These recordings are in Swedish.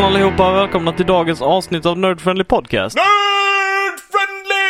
Hejsan allihopa och välkomna till dagens avsnitt av Nerd Friendly Podcast. Nerd friendly!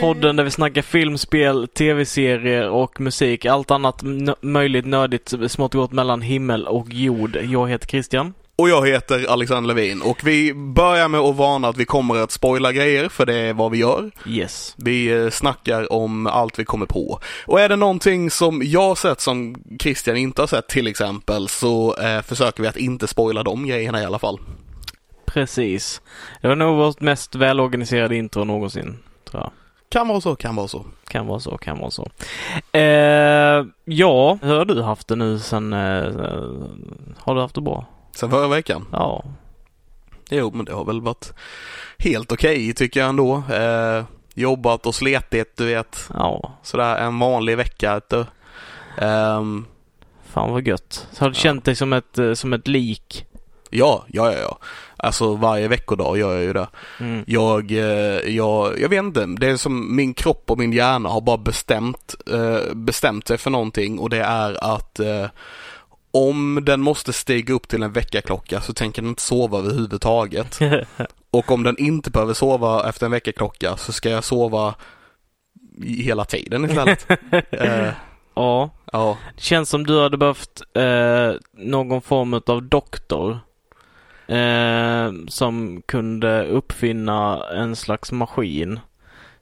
Podden där vi snackar film, spel, tv-serier och musik. Allt annat möjligt nördigt smått och gott mellan himmel och jord. Jag heter Christian. Och jag heter Alexander Levin och vi börjar med att varna att vi kommer att spoila grejer för det är vad vi gör. Yes. Vi eh, snackar om allt vi kommer på. Och är det någonting som jag har sett som Christian inte har sett till exempel så eh, försöker vi att inte spoila de grejerna i alla fall. Precis. Det var nog vårt mest välorganiserade intro någonsin. Tror jag. Kan vara så, kan vara så. Kan vara så, kan vara så. Eh, ja, hur har du haft det nu sen... Eh, har du haft det bra? Sen förra veckan. Ja. Jo, men det har väl varit helt okej tycker jag ändå. Eh, jobbat och sletigt, du vet. Ja. Sådär en vanlig vecka. Du. Ehm, Fan vad gött. Så har du Ja. känt dig som ett, eh, som ett lik? Ja, ja, ja, ja. Alltså varje veckodag gör jag ju det. Mm. Jag, eh, jag, jag vet inte, det är som min kropp och min hjärna har bara bestämt, eh, bestämt sig för någonting och det är att om den måste stiga upp till en väckarklocka så tänker den inte sova överhuvudtaget. Och om den inte behöver sova efter en väckarklocka så ska jag sova hela tiden istället. eh, ja. ja, Det känns som du hade behövt eh, någon form av doktor. Eh, som kunde uppfinna en slags maskin.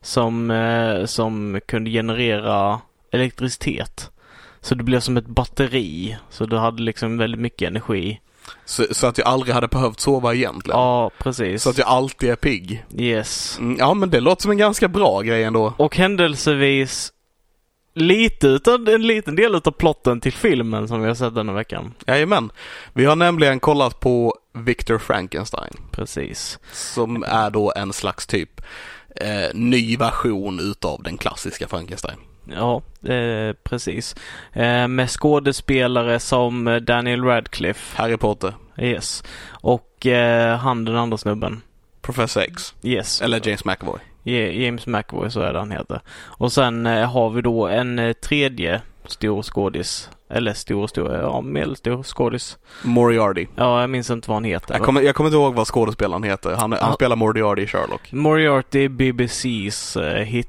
Som, eh, som kunde generera elektricitet. Så det blev som ett batteri. Så du hade liksom väldigt mycket energi. så, så att jag aldrig hade behövt sova egentligen. Ja, precis. Så att jag alltid är pigg. Yes. Mm, Ja men det låter som en ganska bra grej ändå. Och händelsevis lite utav, en liten del utav plotten till filmen som vi har sett denna veckan. Jajamän. Vi har nämligen kollat på Victor Frankenstein. Precis. Som är då en slags typ eh, ny version utav den klassiska Frankenstein. Ja, eh, precis. Eh, med skådespelare som eh, Daniel Radcliffe. Harry Potter, Yes. Och eh, han den andra snubben. Professor X, Yes. eller James McAvoy. Ja- James McAvoy, så är det han heter. Och sen eh, har vi då en eh, tredje stor skådis. Eller stor, stor, ja medelstor skådis. Moriarty. Ja, jag minns inte vad han heter. Jag kommer, jag kommer inte ihåg vad skådespelaren heter. Han, han spelar Moriarty i Sherlock. Moriarty, BBCs eh, hit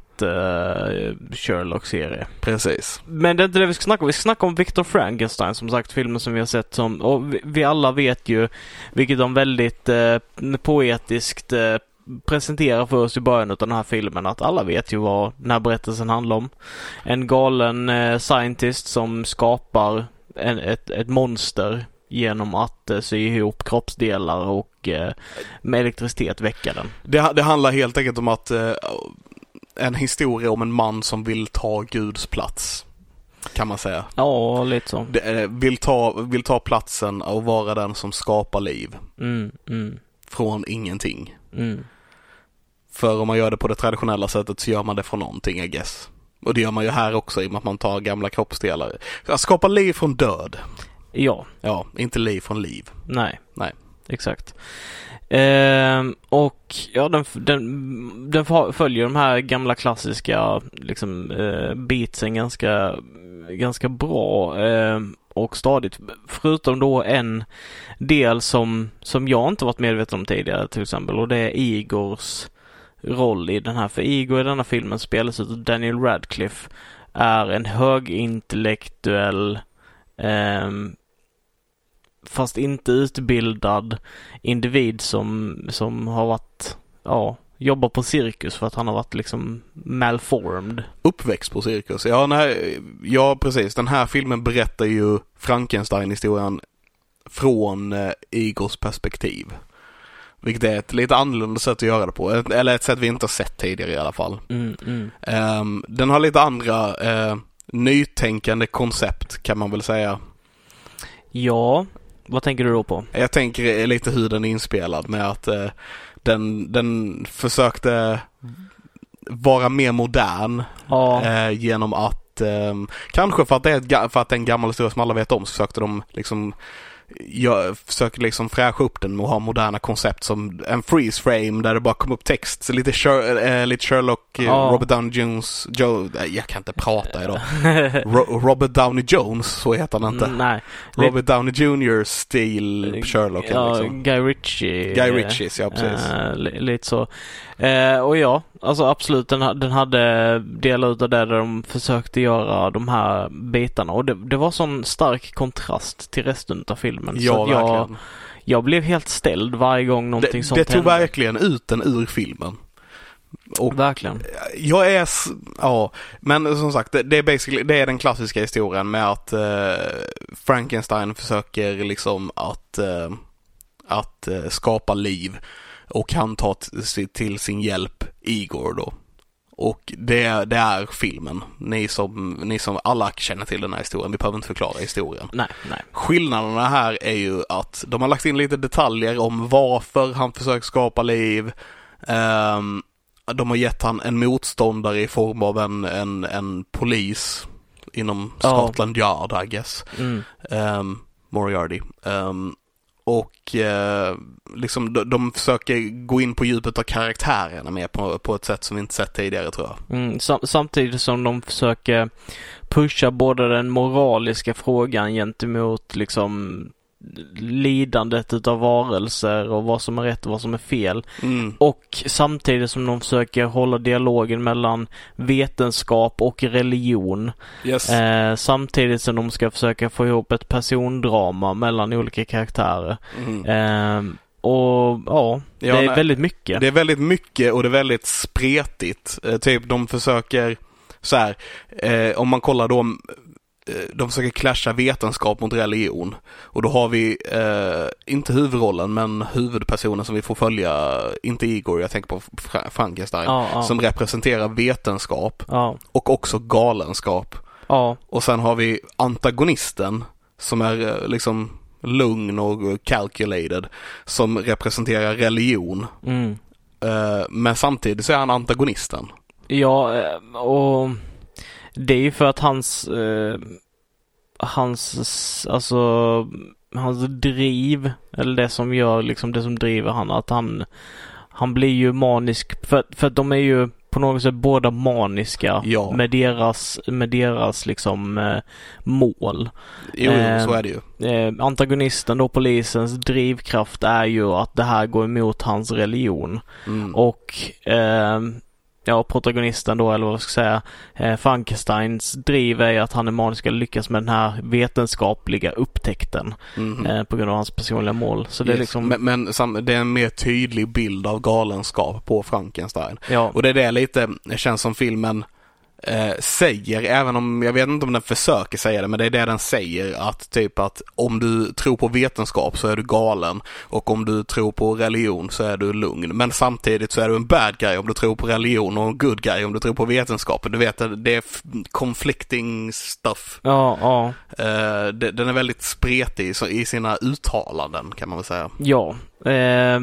Sherlock-serie. Precis. Men det är inte det vi ska snacka om. Vi ska snacka om Victor Frankenstein, som sagt, filmen som vi har sett som, och vi, vi alla vet ju, vilket de väldigt eh, poetiskt eh, presenterar för oss i början av den här filmen, att alla vet ju vad den här berättelsen handlar om. En galen eh, scientist som skapar en, ett, ett monster genom att eh, sy ihop kroppsdelar och eh, med elektricitet väcka den. Det, det handlar helt enkelt om att eh, en historia om en man som vill ta Guds plats. Kan man säga. Ja, lite så. Det, vill, ta, vill ta platsen och vara den som skapar liv. Mm, mm, Från ingenting. mm. För om man gör det på det traditionella sättet så gör man det från någonting I guess. Och det gör man ju här också i och med att man tar gamla kroppsdelar. Att skapa liv från död. Ja, Ja, inte liv från liv. nej. Nej. Exakt. Ehm, och ja, den, den, den följer de här gamla klassiska liksom eh, beatsen ganska, ganska bra eh, och stadigt. Förutom då en del som, som jag inte varit medveten om tidigare till exempel och det är Igors roll i den här. För Igor i denna filmen spelas ut av Daniel Radcliffe är en högintellektuell eh, fast inte utbildad individ som, som har varit, ja, jobbar på cirkus för att han har varit liksom malformed. Uppväxt på cirkus. Ja, nej, ja, precis. Den här filmen berättar ju Frankenstein-historien från eh, Igors perspektiv. Vilket är ett lite annorlunda sätt att göra det på. Eller ett sätt vi inte har sett tidigare i alla fall. Mm, mm. Ehm, den har lite andra, eh, nytänkande koncept kan man väl säga. Ja, vad tänker du då på? Jag tänker lite hur den är inspelad med att eh, den, den försökte vara mer modern Ja, eh, genom att eh, kanske för att, det är för att det är en gammal historia som alla vet om så försökte de liksom jag försöker liksom fräscha upp den med att ha moderna koncept som en freeze frame där det bara kommer upp text. Så lite, eh, Sherlock, Ja. Robert Downey Jones, Joe, jag kan inte prata idag. Ro- Robert Downey Jones, så heter han inte. Nej. Robert Downey Jr. stil Sherlock. Ja, liksom. Guy Ritchie. Guy Ritchies, ja precis. Li- lite så. Eh, och ja, alltså absolut den, den hade delar utav det där de försökte göra de här bitarna och det, det var sån stark kontrast till resten av filmen. så Ja, jag, verkligen. jag blev helt ställd varje gång någonting Det, sånt det tog hände. verkligen ut den ur filmen. Och Verkligen. jag är, ja, men som sagt det, det är basically, det är den klassiska historien med att eh, Frankenstein försöker liksom att, eh, att eh, skapa liv och han tar till sin hjälp Igor då. Och det, det är filmen. Ni som, ni som alla känner till den här historien, vi behöver inte förklara historien. Nej, nej. Skillnaderna här är ju att de har lagt in lite detaljer om varför han försöker skapa liv. Ehm, de har gett han en motståndare i form av en, en, en polis inom. Scotland Yard, I guess. Mm. Um, Moriarty. Ehm, och eh, liksom de, de försöker gå in på djupet av karaktärerna mer på, på ett sätt som vi inte sett tidigare tror jag. Mm, sam- samtidigt som de försöker pusha både den moraliska frågan gentemot liksom lidandet utav varelser och vad som är rätt och vad som är fel. Mm. Och samtidigt som de försöker hålla dialogen mellan vetenskap och religion. Yes. Eh, samtidigt som de ska försöka få ihop ett persondrama mellan olika karaktärer. Mm. Eh, och ja, Ja, det är nej. väldigt mycket. Det är väldigt mycket och det är väldigt spretigt. Eh, typ de försöker så här, eh, om man kollar då de försöker clasha vetenskap mot religion. Och då har vi, eh, inte huvudrollen, men huvudpersonen som vi får följa, inte Igor, jag tänker på Fra- Frankenstein, Ja, ja, som representerar vetenskap ja, och också galenskap. Och sen har vi antagonisten som är eh, liksom lugn och calculated, som representerar religion. mm. Eh, men samtidigt så är han antagonisten. Ja, eh, och det är ju för att hans, eh, hans, alltså, hans driv, eller det som gör liksom det som driver han, att han, han blir ju manisk, för, för att de är ju på något sätt båda maniska Ja. med deras, med deras liksom eh, mål. Jo, Eh, så är det ju. Eh, antagonisten då, polisens drivkraft är ju att det här går emot hans religion. Mm. Och eh, ja, protagonisten då, eller vad jag ska säga, eh, Frankensteins driv är att han är manisk och lyckas med den här vetenskapliga upptäckten Mhm. eh, på grund av hans personliga mål. Så det är Yes. liksom, Men, men sam, det är en mer tydlig bild av galenskap på Frankenstein. ja, Och det är det lite, det känns som filmen eh, säger, även om jag vet inte om den försöker säga det, men det är det den säger att typ att om du tror på vetenskap så är du galen och om du tror på religion så är du lugn. Men samtidigt så är du en bad guy om du tror på religion och en good guy om du tror på vetenskap. Du vet, det är conflicting stuff. ja, ja, Eh, den är väldigt spretig i sina uttalanden kan man väl säga. ja. Eh,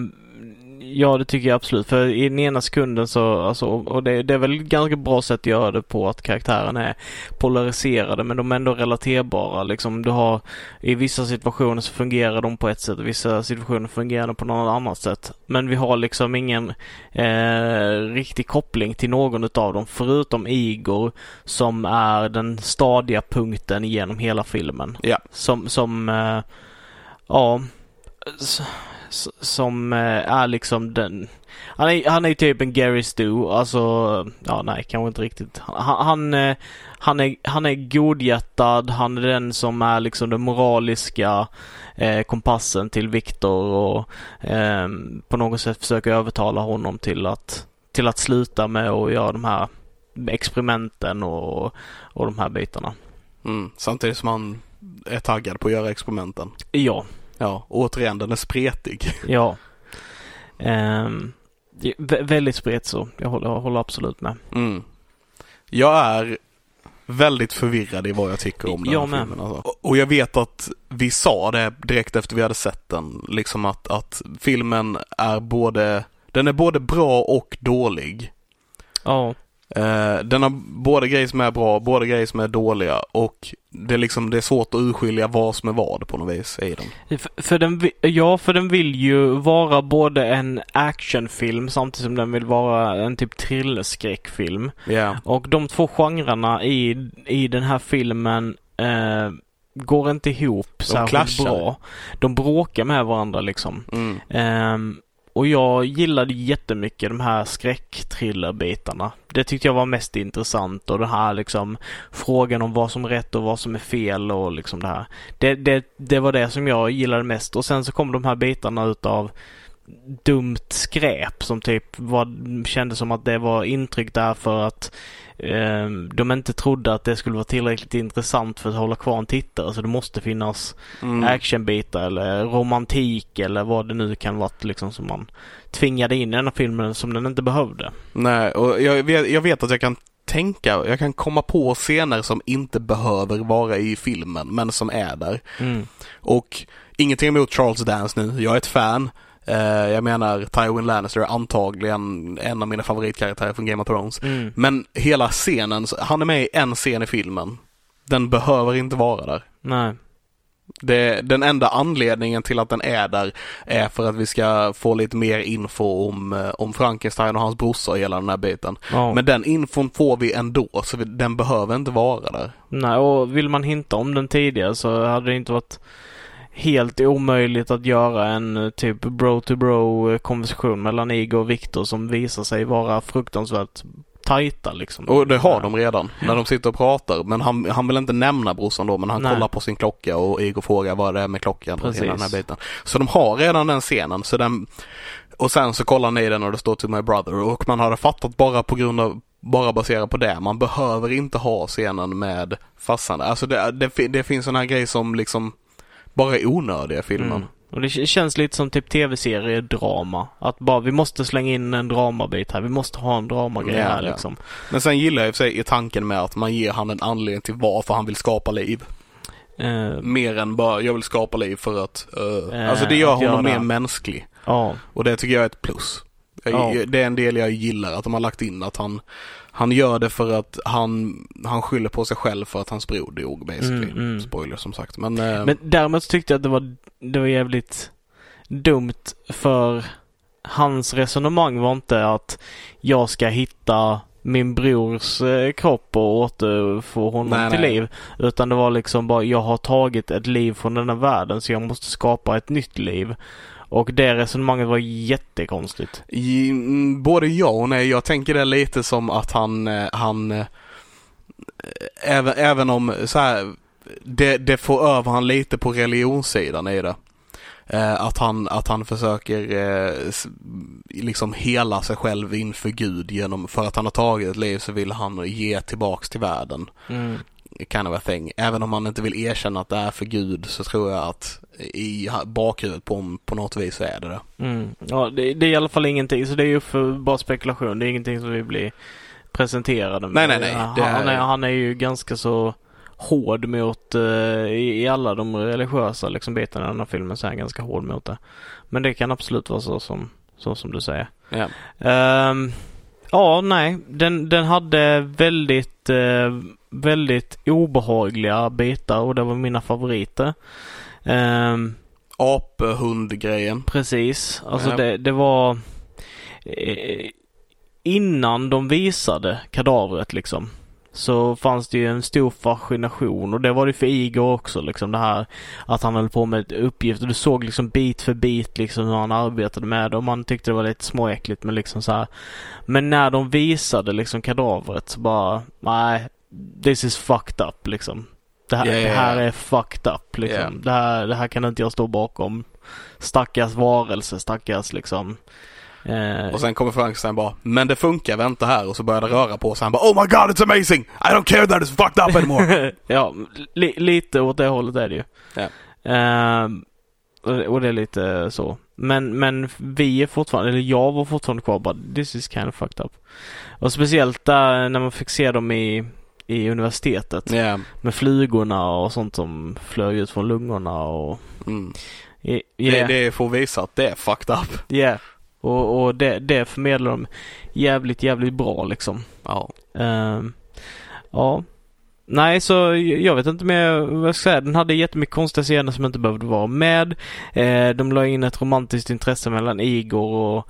Ja, det tycker jag absolut. För i den ena sekunden så, alltså, och det, det är väl ett ganska bra sätt att göra det på att karaktärerna är polariserade men de är ändå relaterbara. Liksom, du har, I vissa situationer så fungerar de på ett sätt och vissa situationer fungerar de på något annat sätt. Men vi har liksom ingen eh, riktig koppling till någon utav dem förutom Igor som är den stadiga punkten genom hela filmen. Ja. Som, som eh, ja, som eh, är liksom den han är, han är typ en Gary Stu, alltså, ja nej kanske inte riktigt. Han, han, eh, han, är, han är godhjärtad, han är den som är liksom den moraliska eh, kompassen till Victor och eh, på något sätt försöker övertala honom till att, till att sluta med att göra de här experimenten och, och de här bitarna. Mm. Samtidigt som han är taggad på att göra experimenten. Ja, Ja, återigen den är spretig. Ja. Vä- väldigt spretigt så. Jag håller, jag håller absolut med. Mm. Jag är väldigt förvirrad i vad jag tycker om den Jag här filmen. Alltså. Och jag vet att vi sa det direkt efter vi hade sett den, liksom att, att filmen är både, den är både bra och dålig. Ja. Eh, den har både grejer som är bra, både grejer som är dåliga och det är liksom, det är svårt att urskilja vad som är vad på något vis i den. För, för den, ja, för den vill ju vara både en actionfilm samtidigt som den vill vara en typ thrillerskräckfilm. Ja. Och de två genrerna i, i den här filmen eh, går inte ihop särskilt clashar. bra. De bråkar med varandra liksom. Mm. Ehm, och jag gillade jättemycket de här skräckthrillerbitarna. Det tyckte jag var mest intressant och den här liksom frågan om vad som är rätt och vad som är fel och liksom det här. Det, det, det var det som jag gillade mest och sen så kom de här bitarna utav dumt skräp som typ var, kändes som att det var intryck där för att eh, de inte trodde att det skulle vara tillräckligt intressant för att hålla kvar en tittare så det måste finnas Mm. actionbitar eller romantik eller vad det nu kan vara liksom som man tvingade in i den här filmen som den inte behövde. Nej, och jag vet, jag vet att jag kan tänka, jag kan komma på scener som inte behöver vara i filmen men som är där. Mm. Och ingenting emot Charles Dance nu, jag är ett fan. Eh, jag menar Tywin Lannister är antagligen en av mina favoritkaraktärer från Game of Thrones. Mm. Men hela scenen, han är med i en scen i filmen. Den behöver inte vara där. Nej. Det, den enda anledningen till att den är där är för att vi ska få lite mer info om, eh, om Frankenstein och hans brorsa och hela den här biten. Ja. Men den infon får vi ändå, så vi, den behöver inte vara där. Nej, och vill man hinta om den tidigare så hade det inte varit helt omöjligt att göra en eh, typ bro-to-bro eh, konversation mellan Igor och Viktor som visar sig vara fruktansvärt tajta liksom. Och det har de redan, när de sitter och pratar. Men han, han vill inte nämna brorsan då, men han Nej. kollar på sin klocka och Igor frågar vad det är med klockan och Precis. hela den här biten. Så de har redan den scenen, så den och sen så kollar ni den och det står to my brother och man hade fattat bara på grund av bara baserat på det. Man behöver inte ha scenen med farsan. Alltså det, det, det finns sån här grej som liksom bara onödiga filmen. Mm. Och det känns lite som typ tv-seriedrama. Att bara vi måste slänga in en dramabit här. Vi måste ha en dramagrej Ja, här ja. liksom. Men sen gillar jag i sig i tanken med att man ger han en anledning till varför han vill skapa liv. Eh, Mer än bara jag vill skapa liv för att, eh, Eh, alltså det gör att honom göra. mer mänsklig. ja. Och det tycker jag är ett plus. Jag, Ja. Det är en del jag gillar, att de har lagt in att han, han gör det för att han, han skyller på sig själv för att hans bror dog basically. Mm, mm. Spoiler som sagt. Men, eh, Men däremot tyckte jag att det var, det var jävligt dumt för hans resonemang var inte att jag ska hitta min brors eh, kropp och återfå honom Nej, till nej. liv. Utan det var liksom bara, jag har tagit ett liv från denna världen så jag måste skapa ett nytt liv. Och det resonemanget var jättekonstigt. i, mm, både ja och nej. Jag tänker det lite som att han, eh, han eh, även, även om så här, det, det får över han lite på religionssidan i det. Eh, att, han, att han försöker eh, liksom hela sig själv inför Gud genom, för att han har tagit ett liv så vill han ge tillbaks till världen. Mm. Kind of a thing. Även om han inte vill erkänna att det är för Gud så tror jag att i bakhuvudet på, på något vis så är det det. Mm. Ja, det, det är i alla fall ingenting, så det är ju för bara spekulation. Det är ingenting som vi blir presenterade med. Nej, nej, nej. Han, är- är, han är ju ganska så hård mot, eh, i, i alla de religiösa liksom bitarna i den här filmen så är han ganska hård mot det. Men det kan absolut vara så som, så som du säger. Ja. Ehm, ja, nej. Den, den hade väldigt, eh, väldigt obehagliga bitar och det var mina favoriter. Um, Aphundgrejen. Precis. Alltså Ja. det, det var eh, innan de visade kadavret liksom. Så fanns det ju en stor fascination och det var det för Igor också liksom det här att han höll på med ett uppgift och du såg liksom bit för bit liksom hur han arbetade med det och man tyckte det var lite småäckligt men liksom så här. Men när de visade liksom kadavret så bara nej this is fucked up liksom. Det här, Ja, ja, det här är fucked up liksom. Det, här, det här kan inte jag stå bakom. Stackars varelse, stackars liksom. Eh, Och sen kommer Frankenstein bara, men det funkar, vänta här. Och så börjar det röra på sig. Han bara, oh my god it's amazing! I don't care that it's fucked up anymore! ja, li, lite åt det hållet är det ju. Och, och det är lite så. Men, men vi är fortfarande, eller jag var fortfarande kvar bara, this is kind of fucked up. Och speciellt där när man fick se dem i i universitetet. Ja. Med flugorna och sånt som flög ut från lungorna och... Mm. Yeah. Det, det får visa att det är fucked up. Yeah. Och, och det, det förmedlar de jävligt, jävligt bra liksom. Ja. Ehm, ja. Nej, så jag vet inte mer vad jag ska säga. Den hade jättemycket konstiga scener som inte behövde vara med. Eh, de la in ett romantiskt intresse mellan Igor och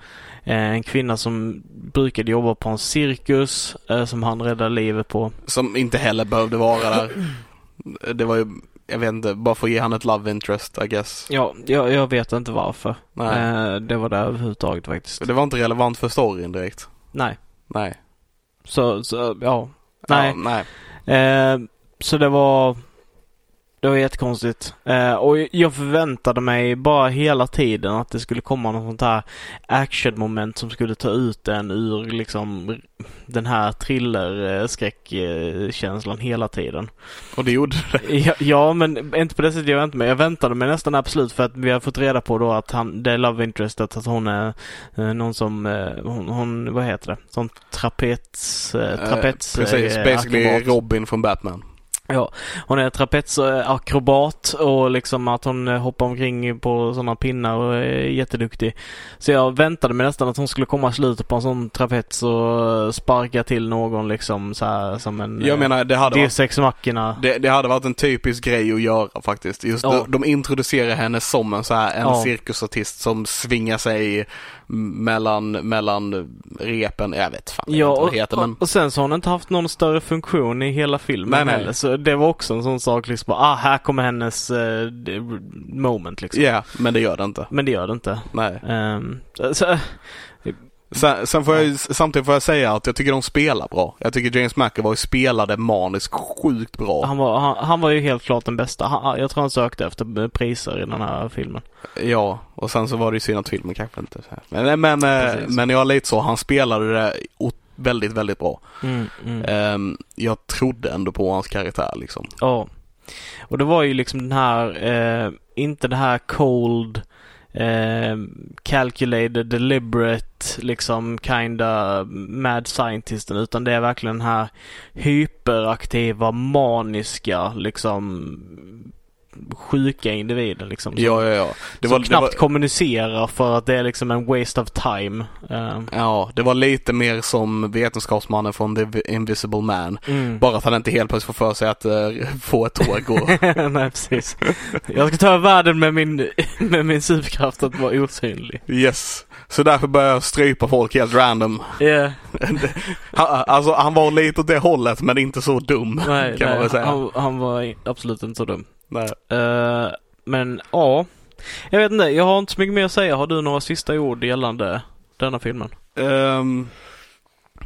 en kvinna som brukade jobba på en cirkus eh, som han räddade livet på. Som inte heller behövde vara där. Det var ju, jag vet inte, bara för att ge han ett love interest I guess. Ja, jag, jag vet inte varför. Nej. Eh, det var där överhuvudtaget faktiskt. Det var inte relevant för storyn direkt. Nej. Nej. Så, så ja. Nej. Ja, nej. Eh, så det var det var jättekonstigt. Eh, och jag förväntade mig bara hela tiden att det skulle komma något sånt här actionmoment som skulle ta ut den ur liksom den här thriller-skräckkänslan hela tiden. Och det gjorde det. Ja, ja, men inte på det sättet jag väntade mig. Jag väntade mig nästan absolut för att vi har fått reda på då att han, det är love interestet, att hon är eh, någon som, eh, hon, hon, vad heter det, som trapets, eh, trapets Precis, basically akrobat. Robin från Batman. Ja, hon är trapetsakrobat och liksom att hon eh, hoppar omkring på sådana pinnar och är jätteduktig. Så jag väntade mig nästan att hon skulle komma slutet på en sån trapets och sparka till någon liksom så här som en Jag menar, det hade varit D6 mackorna. Det, det hade varit en typisk grej att göra faktiskt. Just Ja. de, de introducerar henne som en så här, en Ja. cirkusartist som svingar sig mellan, mellan repen. Jag vet fan Ja, inte vad och, det heter men. och sen så har hon inte haft någon större funktion i hela filmen Nej, nej. heller. Så det var också en sån sak liksom, ah här kommer hennes eh, moment liksom. Ja, men det gör det inte. Men det gör det inte. Nej. Så, så, Sen, sen får jag, samtidigt får jag säga att jag tycker de spelar bra. Jag tycker James McAvoy spelade maniskt sjukt bra. Han var, han, han var ju helt klart den bästa. Han, jag tror han sökte efter priser i den här filmen. Ja, och sen så var det ju synd att filmen kanske inte så här. Men, men, eh, Precis. men jag är lite så, han spelade det väldigt, väldigt bra. Mm, mm. Ehm, jag trodde ändå på hans karaktär liksom. Ja. Och det var ju liksom den här, eh, inte det här cold, eh, calculated, deliberate, liksom kinda mad scientisten utan det är verkligen den här hyperaktiva, maniska, liksom sjuka individen liksom. som- Ja, ja, ja. Det var, det knappt var, kommunicerar för att det är liksom en waste of time. Eh, ja, det var lite mer som vetenskapsmannen från The Invisible Man. mm. Bara att han inte helt plötsligt får för sig att uh, få ett tåg gå. Nej, precis. Jag ska ta världen med min, med min superkraft att vara osynlig. yes. Så därför började jag strypa folk helt random. Yeah. Han, alltså han var lite åt det hållet men inte så dum Nej, kan man nej väl säga. han, han var absolut inte så dum. Nej. Eh, men ja, jag vet inte. Jag har inte så mycket mer att säga. Har du några sista ord gällande denna filmen? Ehm,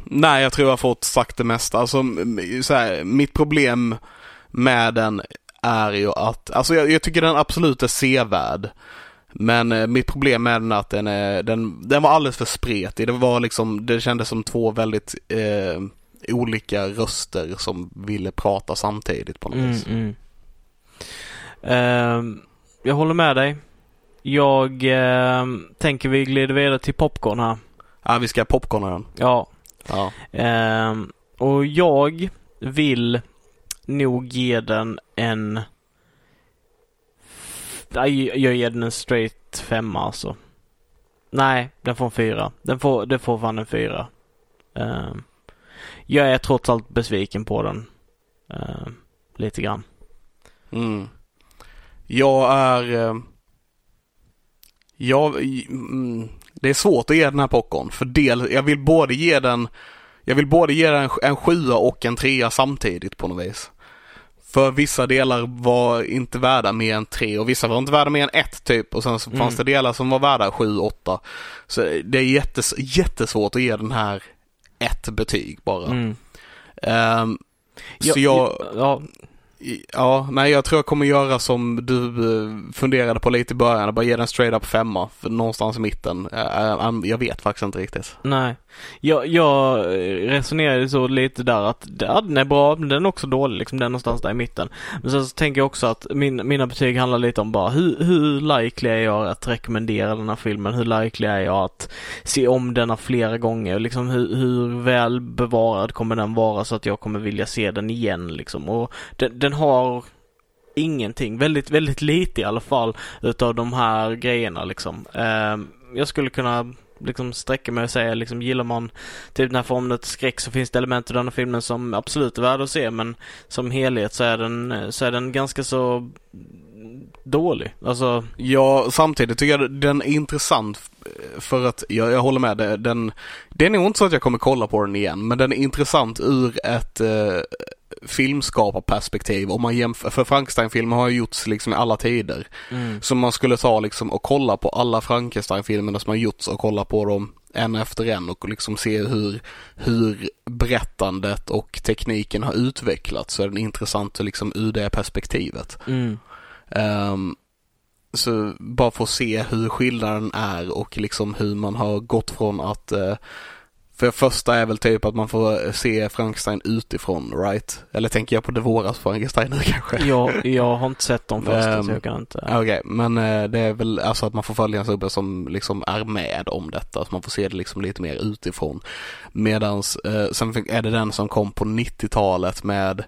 nej, jag tror jag har fått sagt det mesta. Alltså, så här, mitt problem med den är ju att, alltså jag, jag tycker den absolut är sevärd. Men eh, mitt problem med den är att den, är, den, den var alldeles för spretig. Det var liksom, det kändes som två väldigt eh, olika röster som ville prata samtidigt på något Mm, vis. mm. Ehm, jag håller med dig. Jag ehm, tänker vi glider vidare till popcorn här. Ja, vi ska popcorna den. Ja, Ja. Ehm, och jag vill nog ge den en... Jag ger den en straight femma alltså. Nej, den får en fyra. Den får, den får fan en fyra. Uh, jag är trots allt besviken på den. Uh, lite grann. Mm. Jag är... Ehm, jag, mm, det är svårt att ge den här popcorn. För del, jag vill både ge den jag vill både ge den en, en sjua och en trea samtidigt på något vis. För vissa delar var inte värda mer än tre och vissa var inte värda mer än ett typ och sen så Mm. fanns det delar som var värda sju, åtta. Så det är jättes, jättesvårt att ge den här ett betyg bara. Mm. Så Ja, jag, Ja, Ja, nej jag tror jag kommer göra som du eh, funderade på lite i början, bara ge den straight up femma, för någonstans i mitten. Eh, jag vet faktiskt inte riktigt. Nej. Jag, jag eh, resonerade så lite där att ja, den är bra, men den är också dålig, liksom den är någonstans där i mitten. Men sen så tänker jag också att min, mina betyg handlar lite om bara hur, hur likely är jag att rekommendera den här filmen? Hur likely är jag att se om denna flera gånger? Liksom hur, hur väl bevarad kommer den vara så att jag kommer vilja se den igen liksom? Och den, den har ingenting, väldigt, väldigt lite i alla fall utav de här grejerna liksom. Uh, jag skulle kunna liksom sträcka mig och säga liksom gillar man typ den här formen av skräck så finns det element i den här filmen som absolut är värda att se men som helhet så är den, så är den ganska så dålig. Alltså... Ja, samtidigt tycker jag den är intressant eh, för att, jag, jag håller med, den, det är nog inte så att jag kommer kolla på den igen men den är intressant ur ett eh, filmskaparperspektiv om man jämför, för Frankenstein-filmer har ju gjorts liksom i alla tider. Mm. Så man skulle ta liksom och kolla på alla Frankenstein-filmerna som har gjorts och kolla på dem en efter en och liksom se hur, hur berättandet och tekniken har utvecklats så är den intressant liksom ur det perspektivet. Mm. Um, så bara få se hur skillnaden är och liksom hur man har gått från att uh, för första är väl typ att man får se Frankenstein utifrån, right? Eller tänker jag på det våras Frankenstein nu kanske? Ja, jag har inte sett de första um, så jag kan inte. Okej, okay, men uh, det är väl alltså att man får följa en snubbe som liksom är med om detta. Så man får se det liksom lite mer utifrån. Medans, uh, sen är det den som kom på 90-talet med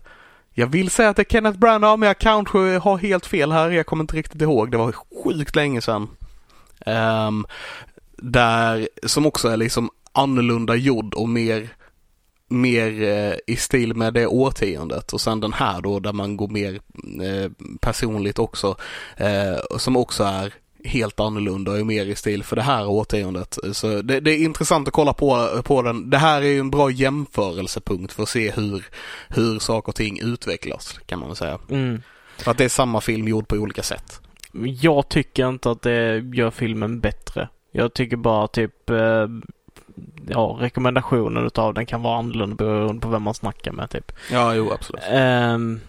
jag vill säga att det är Kenneth Branagh men jag kanske har helt fel här. Jag kommer inte riktigt ihåg. Det var sjukt länge sedan. Um, där, som också är liksom annorlunda gjord och mer, mer eh, i stil med det årtiondet. Och sen den här då där man går mer eh, personligt också. Eh, som också är helt annorlunda och är mer i stil för det här årtiondet. Så det, det, är intressant att kolla på, på den. Det här är ju en bra jämförelsepunkt för att se hur, hur saker och ting utvecklas kan man väl säga. Mm. För att det är samma film gjord på olika sätt. Jag tycker inte att det gör filmen bättre. Jag tycker bara typ ja, rekommendationen utav den kan vara annorlunda beroende på vem man snackar med typ. Ja, jo absolut. Um,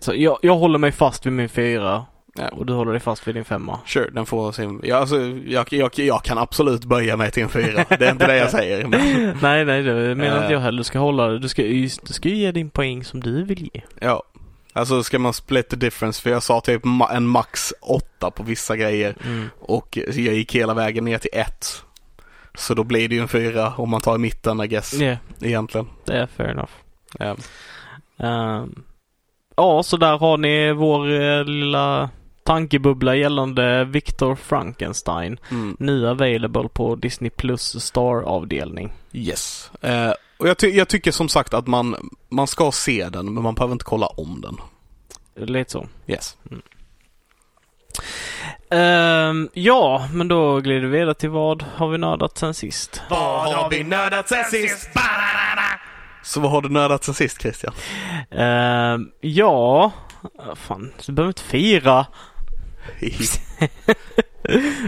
så jag, jag håller mig fast vid min fyra Ja. Och du håller dig fast vid din femma? Sure, den får sin... Ja, alltså, jag, jag, jag kan absolut böja mig till en fyra. Det är inte det jag säger. Men... nej, nej, det menar inte jag heller. Du ska hålla Du ska, du ska ge din poäng som du vill ge. Ja. Alltså ska man split the difference, för jag sa typ en max åtta på vissa grejer. Mm. Och jag gick hela vägen ner till ett. Så då blir det ju en fyra om man tar i mitten I guess. Yeah. Egentligen. Det är fair enough. Yeah. Um, ja, så där har ni vår eh, lilla tankebubbla gällande Victor Frankenstein. Mm. Nu available på Disney Plus Star-avdelning. Yes. Uh, och jag, ty jag, tycker som sagt att man, man ska se den men man behöver inte kolla om den. Lite så. Yes. Mm. Um, ja, men då glider vi vidare till vad har vi nördat sen sist? Vad har vi nördat sen sist? Så vad har du nördat sen sist Christian? Uh, ja, fan, du behöver inte fira.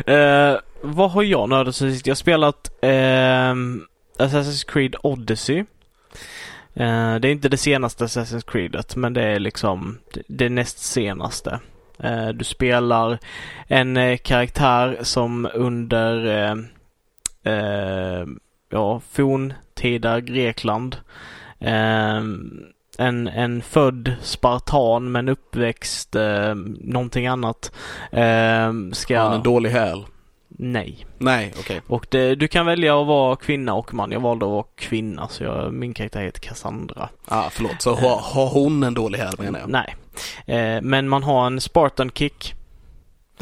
uh, vad har jag nördat sen sist? Jag har spelat uh, Assassin's Creed Odyssey. Uh, det är inte det senaste Assassin's Creedet men det är liksom det näst senaste. Eh, du spelar en eh, karaktär som under eh, ja, forntida Grekland en, en född spartan men uppväxt eh, någonting annat. Eh, ska... Han en dålig häl? Nej. Nej, okej. Okay. Och det, du kan välja att vara kvinna och man. Jag valde att vara kvinna så jag, min karaktär heter Cassandra. Ah, förlåt. Så har, har hon en dålig häl menar jag? Nej. Eh, men man har en Spartan kick.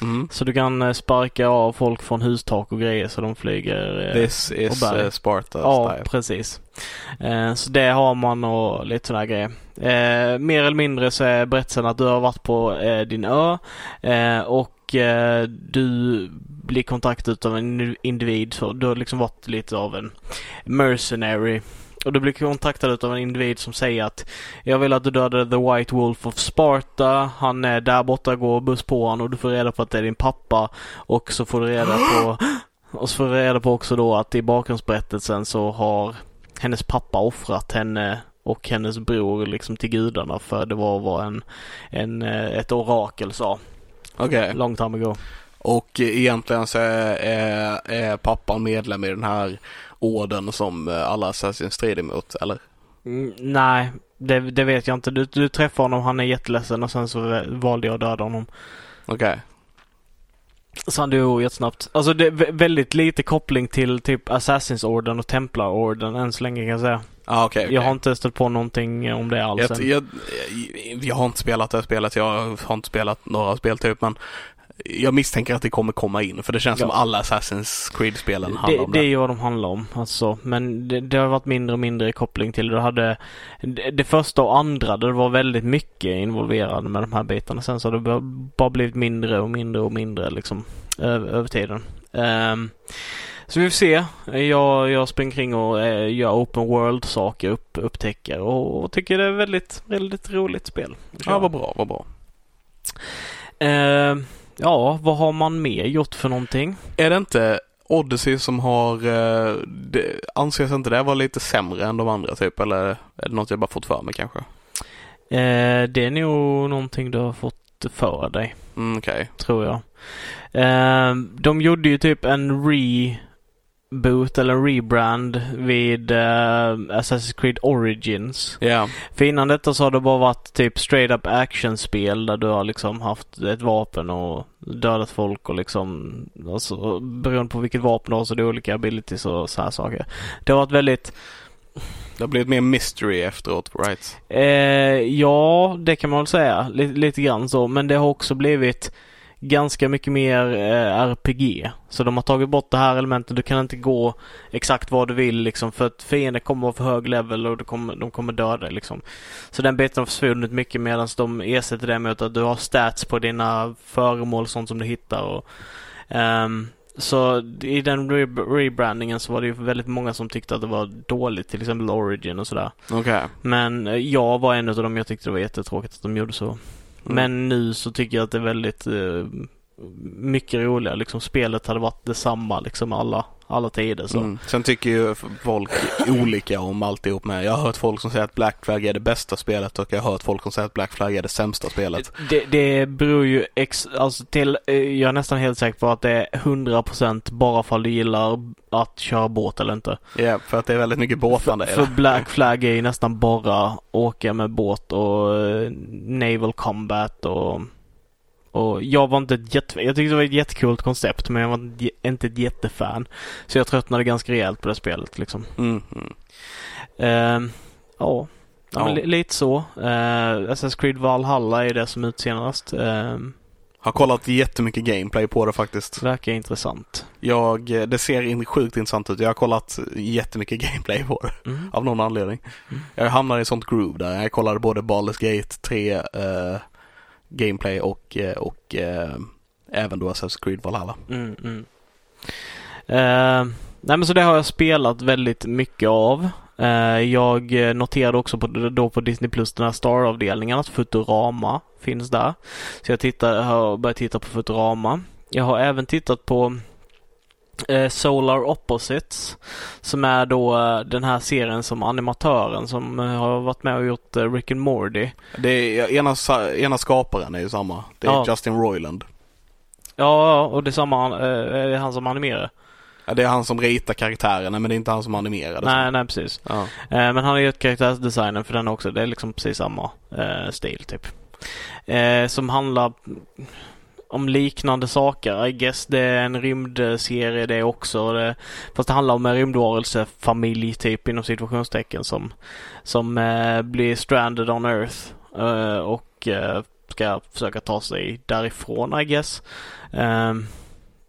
Mm. Så du kan eh, sparka av folk från hustak och grejer så de flyger eh, This is uh, Sparta Ja, style. precis. Eh, så det har man och lite sådana grejer. Eh, mer eller mindre så är berättelsen att du har varit på din ö och du blir kontaktad av en individ. Så du har liksom varit lite av en mercenary och du blir kontaktad av en individ som säger att jag vill att du dödar The White Wolf of Sparta. Han är där borta, gå buss på honom och du får reda på att det är din pappa. Och så får du reda på och så får du reda på också då att i bakgrundsberättelsen så har hennes pappa offrat henne och hennes bror liksom till gudarna för det var vad en, en, ett orakel sa. Okej. Long time ago. Och egentligen så är, är, är pappan medlem i den här orden som alla Assassin's strider mot, eller? Mm, nej, det, det vet jag inte. Du, du träffar honom, han är jätteledsen och sen så valde jag att döda honom. Okej. Så han dog jättesnabbt. Alltså det är vä- väldigt lite koppling till typ Assassins-orden och Templar-orden än så länge kan jag säga. Ah, okej. okej. Jag har inte stött på någonting om det alls jag, jag, jag, jag har inte spelat det här spelet, jag har inte spelat några spel typ men jag misstänker att det kommer komma in för det känns Ja. som alla Assassin's Creed-spelen handlar Det, om det det. är ju vad de handlar om. Alltså, men det, det har varit mindre och mindre koppling till det. Du hade det, det första och andra, där det var väldigt mycket involverade med de här bitarna. Sen så har det bara- blivit mindre och mindre och mindre liksom över, över tiden. Ehm, så vi får se. Jag, jag springer kring och eh, gör open world saker, upp, upptäcker och, och tycker det är väldigt, väldigt roligt spel. Ja, vad bra, vad bra. Ehm, ja, vad har man mer gjort för någonting? Är det inte Odyssey som har, eh, det, anses inte det vara lite sämre än de andra typ eller är det något jag bara fått för mig kanske? Eh, det är nog någonting du har fått för dig. Mm, Okej. tror jag. Eh, de gjorde ju typ en reboot eller rebrand vid eh, Assassin's Creed Origins. Ja. För innan detta så har det bara varit typ straight up actionspel där du har liksom haft ett vapen och dödat folk och liksom alltså, beroende på vilket vapen du har så är det olika abilities och så här saker. Det har varit väldigt Det har blivit mer mystery efteråt, right? Eh, ja, det kan man väl säga. Lite, lite grann så. Men det har också blivit ganska mycket mer eh, RPG. Så de har tagit bort det här elementet. Du kan inte gå exakt vad du vill liksom för att fienden kommer vara för hög level och du kommer, de kommer döda liksom. Så den biten har försvunnit mycket medan de ersätter det med att du har stats på dina föremål, sånt som du hittar och ehm, så i den re- rebrandingen så var det ju väldigt många som tyckte att det var dåligt, till exempel Origin och sådär. Okej. Men eh, jag var en av dem jag tyckte det var jättetråkigt att de gjorde så. Mm. Men nu så tycker jag att det är väldigt uh, mycket roligare. Liksom spelet hade varit detsamma liksom alla, alla tider. Så. Mm. Sen tycker ju folk olika om alltihop med. Jag har hört folk som säger att Black Flag är det bästa spelet och jag har hört folk som säger att Black Flag är det sämsta spelet. Det, det beror ju ex, alltså till, eh, jag är nästan helt säker på att det är 100% bara för du gillar att köra båt eller inte. Ja, för att det är väldigt mycket båtande. För Black Flag är ju nästan bara åka med båt och eh, naval combat och och jag var inte ett jätte, jag tyckte det var ett jättekult koncept men jag var inte- ett jättefan. Så jag tröttnade ganska rejält på det spelet liksom. Mm, mm. Ehm, ja, ja. Men li- lite så. Uh, Assassin's Creed Valhalla är det som ut senast. Ehm, Har kollat jättemycket gameplay på det faktiskt. verkar intressant. Jag, eh, det ser in, sjukt intressant ut. Jag har kollat jättemycket gameplay på det. Mm. Av någon anledning. Mm. Jag hamnade i sånt groove där. Jag kollade både Baldur's Gate 3 eh, gameplay och, eh, och eh, även då Assassin's Creed Valhalla. Mm, mm. Ehm, nej men så det har jag spelat väldigt mycket av. Eh, jag noterade också på, då på Disney Plus den här Star-avdelningen att Futurama finns där. Så jag tittar, har börjat titta på Futurama. Jag har även tittat på Solar Opposites som är då eh, den här serien som animatören som eh, har varit med och gjort eh, Rick and Morty. Det är, ena, ena skaparen är ju samma. Det är Ja. Justin Roiland. Ja, och det är samma, eh, är det han som animerar. Ja, det är han som ritar karaktärerna men det är inte han som animerar det. Nej, nej precis. Ja. Eh, Men han har gjort karaktärsdesignen för den också. Det är liksom precis samma eh, stil typ. Eh, som handlar om liknande saker. I guess det är en rymdserie det också. Det, fast det handlar om en rymdvarelsefamilj typ inom situationstecken som, som eh, blir stranded on Earth. Eh, och eh, ska försöka ta sig därifrån I guess. Eh,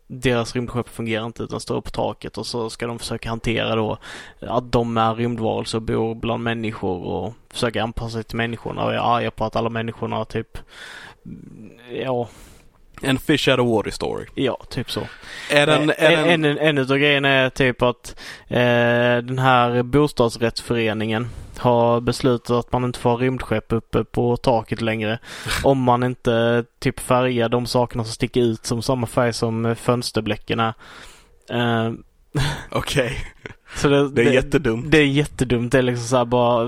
deras rymdskepp fungerar inte utan står på taket och så ska de försöka hantera då att de är rymdvarelser och bor bland människor och försöka anpassa sig till människorna och är arga på att alla människorna typ mm, Ja, en Fish out of water story. ja, typ så. Är den, Eh, är den, en, en, en utav grejerna är typ att eh, den här bostadsrättsföreningen har beslutat att man inte får ha rymdskepp uppe på taket längre. om man inte typ färgar de sakerna som sticker ut som samma färg som fönsterblecken är. Eh, Okej, Så det, det är jättedumt. Det är jättedumt. Det är liksom såhär bara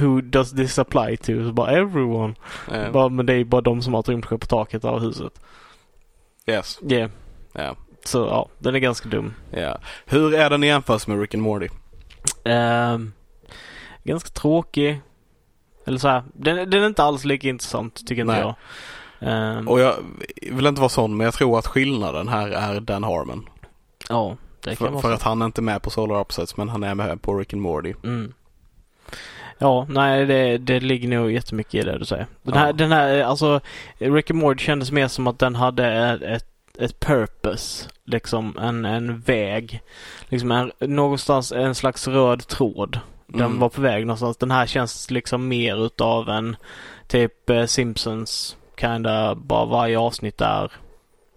Who does this apply to? Så bara everyone. Eh, Bara, men det är bara de som har ett rymdskepp på taket av huset. Yes. Yeah. Ja. Så ja, den är ganska dum. Ja. Hur är den i jämförelse med Rick and Morty? Ehm, ganska tråkig. Eller så här, den, den är inte alls lika intressant tycker inte jag. Ehm, Och jag vill inte vara sån men jag tror att skillnaden här är Dan Harmon. ja, det kan För, vara för så. att han är inte med på Solar Opposites men han är med på Rick and Morty. Mm. Ja, nej det, det ligger nog jättemycket i det du säger. Den Ja. här, den här, alltså Rick and Morty kändes mer som att den hade ett, ett, ett purpose. Liksom en, en väg. Liksom en, någonstans en slags röd tråd. Den Mm. var på väg någonstans. Den här känns liksom mer utav en typ eh, Simpsons kinda bara varje avsnitt är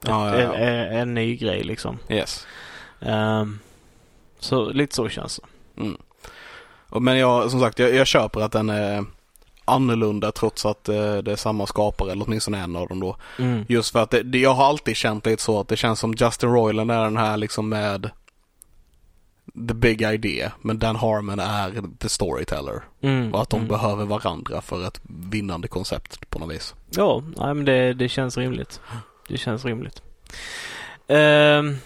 Ja, ja, en, ja. en, en ny grej liksom. Yes. Ehm, så lite så känns det. Mm. Men jag, som sagt, jag, jag köper att den är annorlunda trots att eh, det är samma skapare, eller åtminstone en av dem då. Mm. Just för att det, det, jag har alltid känt lite så att det känns som Justin Roiland är den här liksom med the big idea, men Dan Harmon är the storyteller. Mm. Och att de mm. behöver varandra för ett vinnande koncept på något vis. Ja, nej, men det, det känns rimligt. Det känns rimligt. Ehm,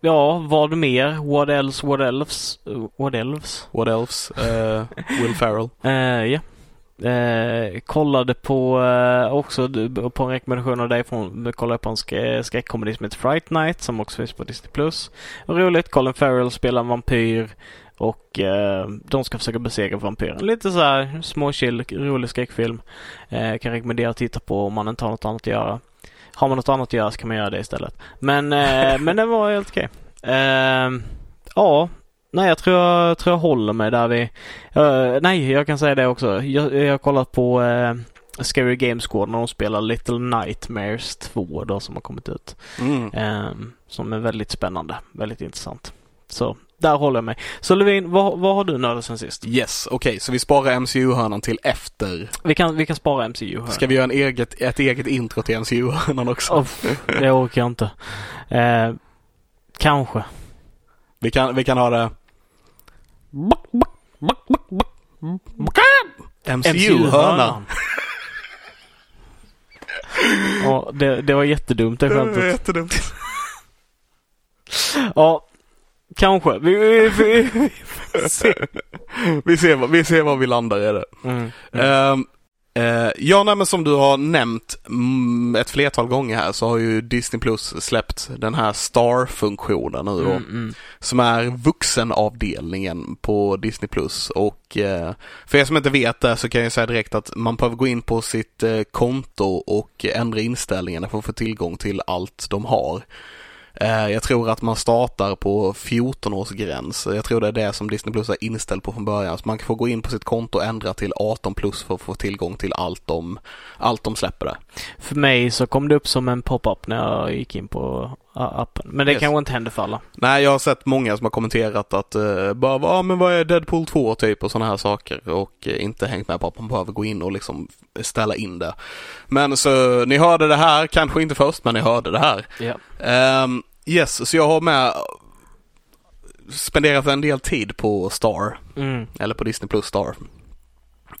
ja, vad mer? What else? What else? What else? What else? Eh, Will Ferrell. Eh, Ja. Eh, kollade på eh, också du- på en rekommendation av dig från kollade på en sk- skräckkomedi som heter Fright Night som också finns på Disney+. Plus. Roligt. Colin Farrell spelar en vampyr och eh, de ska försöka besegra vampyren. Lite så här småchill, rolig skräckfilm. Eh, kan rekommendera att titta på om man inte har något annat att göra. Har man något annat att göra så kan man göra det istället. Men, eh, men den var helt okej. Eh, ja, nej jag tror jag, tror jag håller mig där vi... eh, nej, jag kan säga det också. Jag, jag har kollat på uh, Scary Games Squad när de spelar Little Nightmares 2 då som har kommit ut. Mm. Ehm, som är väldigt spännande, väldigt intressant. Så där håller jag mig. Så Levin, vad, vad har du nördat sen sist? Yes, okej, så vi sparar MCU-hörnan till efter. Vi kan, vi kan spara MCU här. Ska vi göra en eget, ett eget intro till MCU-hörnan också? Oh, det orkar jag inte. Eh, kanske. Vi kan, vi kan ha det... MCU-hörna. Ja, det, det var jättedumt det Det var skämtet. jättedumt. Ja, kanske. Vi, vi, vi, vi får se. Vi ser, vi ser var vi landar i det. Mm. Ehm, eh, ja, nej, men som du har nämnt mm, ett flertal gånger här så har ju Disney Plus släppt den här Star-funktionen nu då. Mm, mm. Som är vuxenavdelningen på Disney Plus och eh, för er som inte vet det så kan jag säga direkt att man behöver gå in på sitt eh, konto och ändra inställningarna för att få tillgång till allt de har. Eh, jag tror att man startar på 14 års gräns. Jag tror det är det som Disney Plus är inställd på från början. Så man kan få gå in på sitt konto och ändra till 18 plus för att få tillgång till allt de, allt de släpper där. För mig så kom det upp som en pop-up när jag gick in på appen. Men det Yes. kanske inte händer för alla. Nej, jag har sett många som har kommenterat att uh, bara, ja men vad är Deadpool 2 typ och sådana här saker och eh, inte hängt med på att man behöver gå in och liksom ställa in det. Men så ni hörde det här, kanske inte först men ni hörde det här. Ja. Ehm, yes, så jag har med spenderat en del tid på Star, Mm. eller på Disney Plus Star.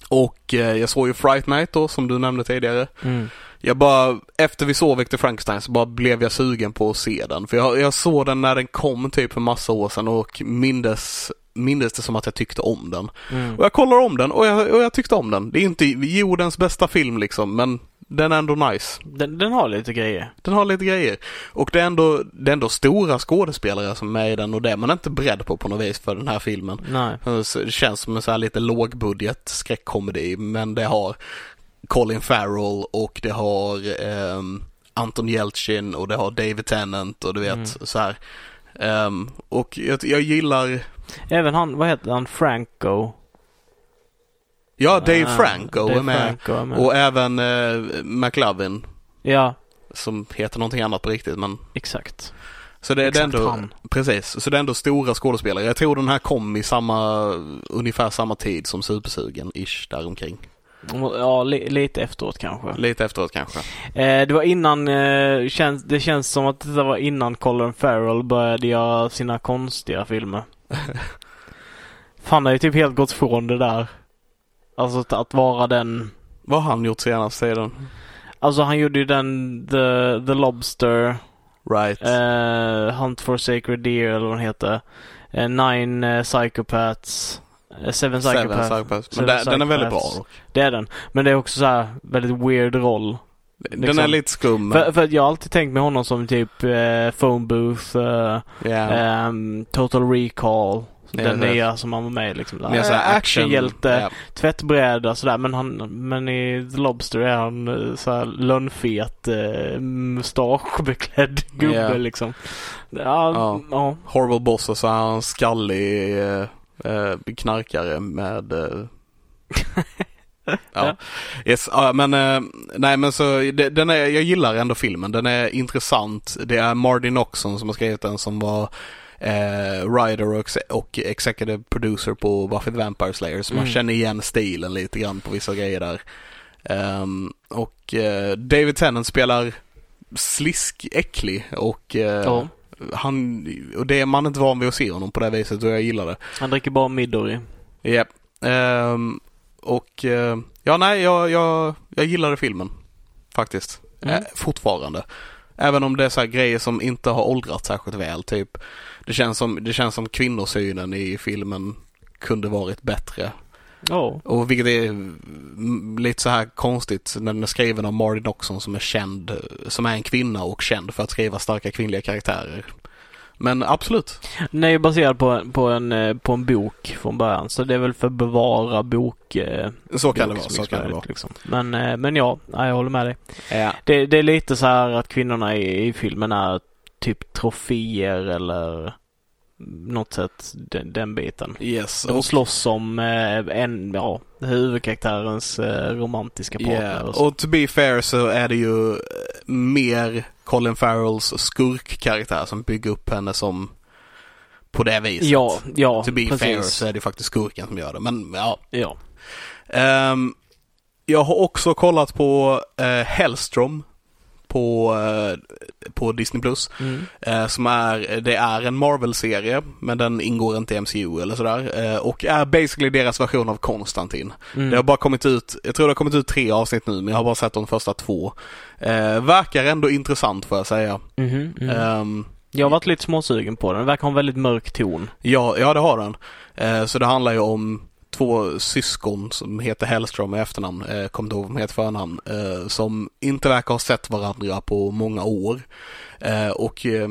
Och eh, jag såg ju Fright Night då som du nämnde tidigare. Mm. Jag bara, efter vi såg Victor Frankenstein så bara blev jag sugen på att se den. För jag, jag såg den när den kom typ för massa år sedan och mindes, mindes det som att jag tyckte om den. Mm. Och jag kollar om den och jag, och jag tyckte om den. Det är inte jordens bästa film liksom men den är ändå nice. Den, den har lite grejer. Den har lite grejer. Och det är ändå, det är ändå stora skådespelare som är med i den och det är man inte beredd på på något vis för den här filmen. Nej. Så Det känns som en så här lite lågbudget skräckkomedi men det har Colin Farrell och det har ehm, Anton Yelchin och det har David Tennant och du vet Mm. så här. Ehm, och jag, jag gillar, Även han, vad heter han, Franco? Ja Dave Ah, Franco Dave är med Franco är med. och även uh, McLovin Ja, som heter någonting annat på riktigt men exakt. så det, det är Exakt ändå, han. precis, så det är ändå stora skådespelare. Jag tror den här kom i samma, ungefär samma tid som Supersugen, ish, däromkring. Ja, li lite efteråt kanske. Lite efteråt kanske. Eh, det var innan, eh, känns, det känns som att det var innan Colin Farrell började göra sina konstiga filmer. Fan, det är ju typ helt gått från det där. Alltså att, att vara den Vad har han gjort senaste tiden? Alltså han gjorde ju den The, The Lobster, Right. eh, Hunt for Sacred Deer eller vad den heter. Eh, Nine eh, Psychopaths. Seven Psychopaths. Seven Psychopaths. Men Seven den, den är väldigt bra dock. Det är den. Men det är också så här väldigt weird roll. Den Liksom. är lite skum. För, för jag har alltid tänkt med honom som typ eh, Phone Booth, eh, Ja. ehm, Total Recall. Den det- nya som han var med i liksom. Mer så här action. Actionhjälte, Ja. tvättbräda sådär. Men, han, men i The Lobster är han eh, så här lönnfet, eh, mustaschbeklädd gubbe Ja. liksom. Ja, Ja. ja. Horrible Boss och så är han skallig eh, eh, knarkare med eh, Ja. Yes, ja, men nej men så det, den är, jag gillar ändå filmen. Den är intressant. Det är Marty Noxon som har skrivit den som var eh, writer och, och executive producer på Buffy the Vampire Slayer. Så man Mm. känner igen stilen lite grann på vissa grejer där. Ehm, och eh, David Tennant spelar slisk, äcklig och eh, ja. han, och det är man inte van vid att se honom på det viset och jag gillar det. Han dricker bara Midori. Japp. Ehm, och eh, ja, nej, jag, jag, jag gillade filmen. Faktiskt. Mm. Eh, fortfarande. Även om det är så här grejer som inte har åldrats särskilt väl. Typ, det känns som, det känns som kvinnosynen i filmen kunde varit bättre. Ja. Och vilket är lite så här konstigt när den är skriven av Marty Noxon som är känd, som är en kvinna och känd för att skriva starka kvinnliga karaktärer. Men absolut. Den är ju baserad på, på, en, eh, på en bok från början. Så det är väl för att bevara bok. Så kan det vara. Så kan det vara. Liksom. Men, eh, men ja, ja, jag håller med dig. Ja. Det, det är lite så här att kvinnorna i, i filmen är typ troféer eller något sätt den, den biten. Yes. De slåss om eh, en, ja, huvudkaraktärens eh, romantiska partner. Yeah. och. Och to be fair så är det ju eh, mer Colin Farrells skurkkaraktär som bygger upp henne som på det viset. ja, ja, To be fair precis. så är det faktiskt skurken som gör det. Men ja. Ja. Ehm, jag har också kollat på uh, Hellstrom på, eh, på Disney Plus. Mm. Eh, som är, det är en Marvel-serie men den ingår inte i MCU eller sådär. Eh, och är basically deras version av Konstantin. Mm. Det har bara kommit ut, jag tror det har kommit ut tre avsnitt nu men jag har bara sett de första två. Verkar ändå intressant får jag säga. Mhm, mhm. Ehm, Jag har varit lite småsugen på den. Den verkar ha en väldigt mörk ton. ja, ja det har den. Eh, så det handlar ju om två syskon som heter Hellström i efternamn, eh, ihåg vad de heter förnamn, eh, som inte verkar ha sett varandra på många år. Eh, och eh,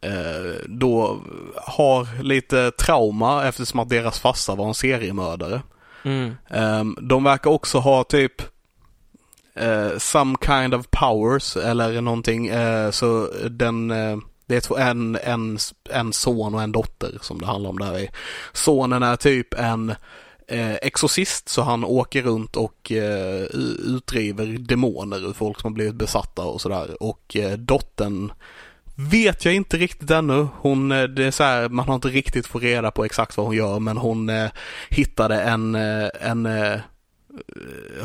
eh, då har lite trauma eftersom att deras farsa var en seriemördare. Mm. Um, de verkar också ha typ eh, some kind of powers eller någonting. så den, det är två, en, en, en son och en dotter som det handlar om där. Sonen är typ en eh, exorcist så han åker runt och eh, utdriver demoner ur folk som har blivit besatta och sådär. Och eh, dottern vet jag inte riktigt ännu. Hon, eh, det är så här, man har inte riktigt fått reda på exakt vad hon gör men hon eh, hittade en, eh, en eh,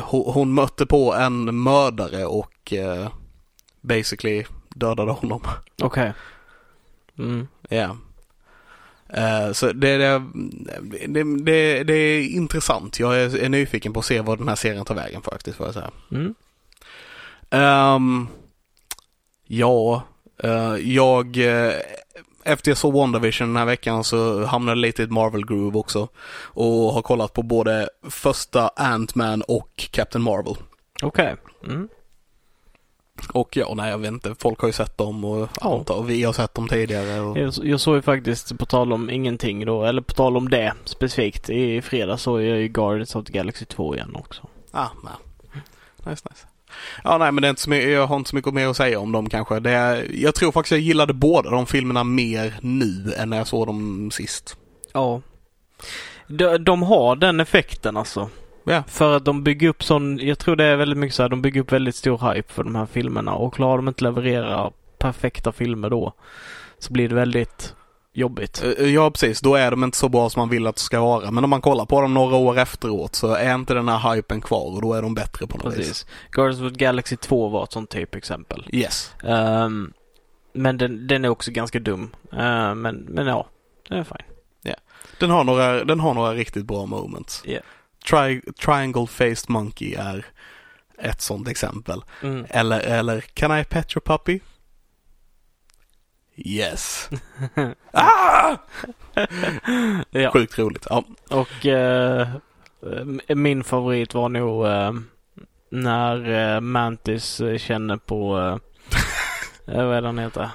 hon, hon mötte på en mördare och eh, basically dödade honom. Okej. Mm. Ja. Eh, så det, det, det, det, är intressant. Jag är, nyfiken på att se vad den här serien tar vägen faktiskt får jag säga. Mm. Ehm, ja, eh, jag eh, efter jag såg WandaVision den här veckan så hamnade jag lite i ett Marvel Groove också. Och har kollat på både första Ant-Man och Captain Marvel. Okej. Mm. Och ja, nej jag vet inte, folk har ju sett dem och Ja. och vi har sett dem tidigare. Och, Jag, jag såg ju faktiskt, på tal om ingenting då, eller på tal om det specifikt, i fredags såg jag ju Guardians of the Galaxy 2 igen också. ah, nej. Nice, nice. Ja, nej men det är inte så mycket, jag har inte så mycket mer att säga om dem kanske. Det är, jag tror faktiskt jag gillade båda de filmerna mer nu än när jag såg dem sist. Ja. De, de har den effekten alltså. Ja. För att de bygger upp sån, jag tror det är väldigt mycket så här, de bygger upp väldigt stor hype för de här filmerna och klarar de inte leverera perfekta filmer då så blir det väldigt jobbigt. Eh, Ja precis, då är de inte så bra som man vill att de ska vara. Men om man kollar på dem några år efteråt så är inte den här hypen kvar och då är de bättre på något vis. Precis. Guardians of the Galaxy 2 var ett sånt typexempel. Yes. Ehm, men den, den är också ganska dum. Ehm, men, men ja, den är fine. Den har några, den har några riktigt bra moments. Ja. Tri- Triangle Faced Monkey är ett sånt exempel. Mm. Eller, eller Can I pet your puppy? Yes. ah! Ja. Sjukt roligt. Ja. Och eh, min favorit var nog eh, när eh, Mantis känner på, eh, eh, vad är han heter?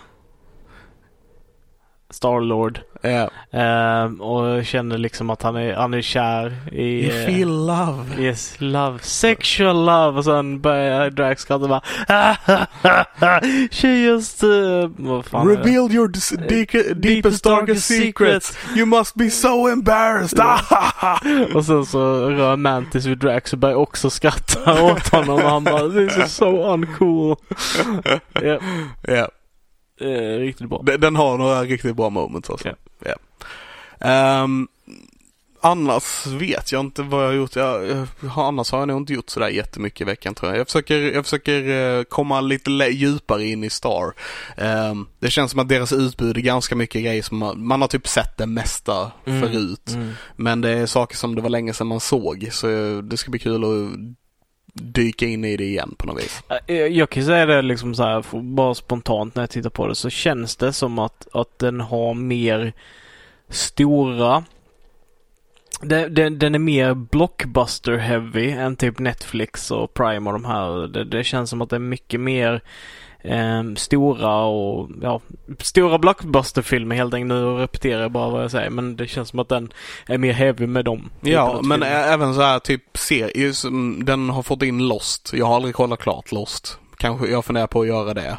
Starlord. Ja. Eh, och känner liksom att han är, han är kär i... You eh, feel love. Yes, love. Sexual love. Och sen börjar Drax skratta bara She just... Uh, vad fan? Reveal your dis- deep- deepest darkest secrets. You must be so embarrassed. Och sen så rör Mantis vid Drax och börjar också skratta åt honom. Och han bara This is so uncool. ja, Ja. Eh, riktigt bra. Den den har några riktigt bra moments alltså. Ja. Ja. Ehm, annars vet jag inte vad jag har gjort. Jag, annars har jag nog inte gjort sådär jättemycket i veckan tror jag. Jag försöker, jag försöker eh, komma lite djupare in i Star. Ehm, det känns som att deras utbud är ganska mycket grejer som man, man har typ sett det mesta Mm. förut. Mm. Men det är saker som det var länge sedan man såg. Så det ska bli kul att dyka in i det igen på något vis. Eh, eh, jag kan säga det liksom så här, bara spontant när jag tittar på det så känns det som att, att den har mer stora den, den, den är mer blockbuster heavy än typ Netflix och Prime och de här. Det, det känns som att det är mycket mer eh, stora och ja, stora blockbusterfilmer helt enkelt. Nu repeterar jag bara vad jag säger men det känns som att den är mer heavy med dem. Ja, men filmer. ä- även så här typ serier som den har fått in Lost. Jag har aldrig kollat klart Lost. Kanske jag funderar på att göra det.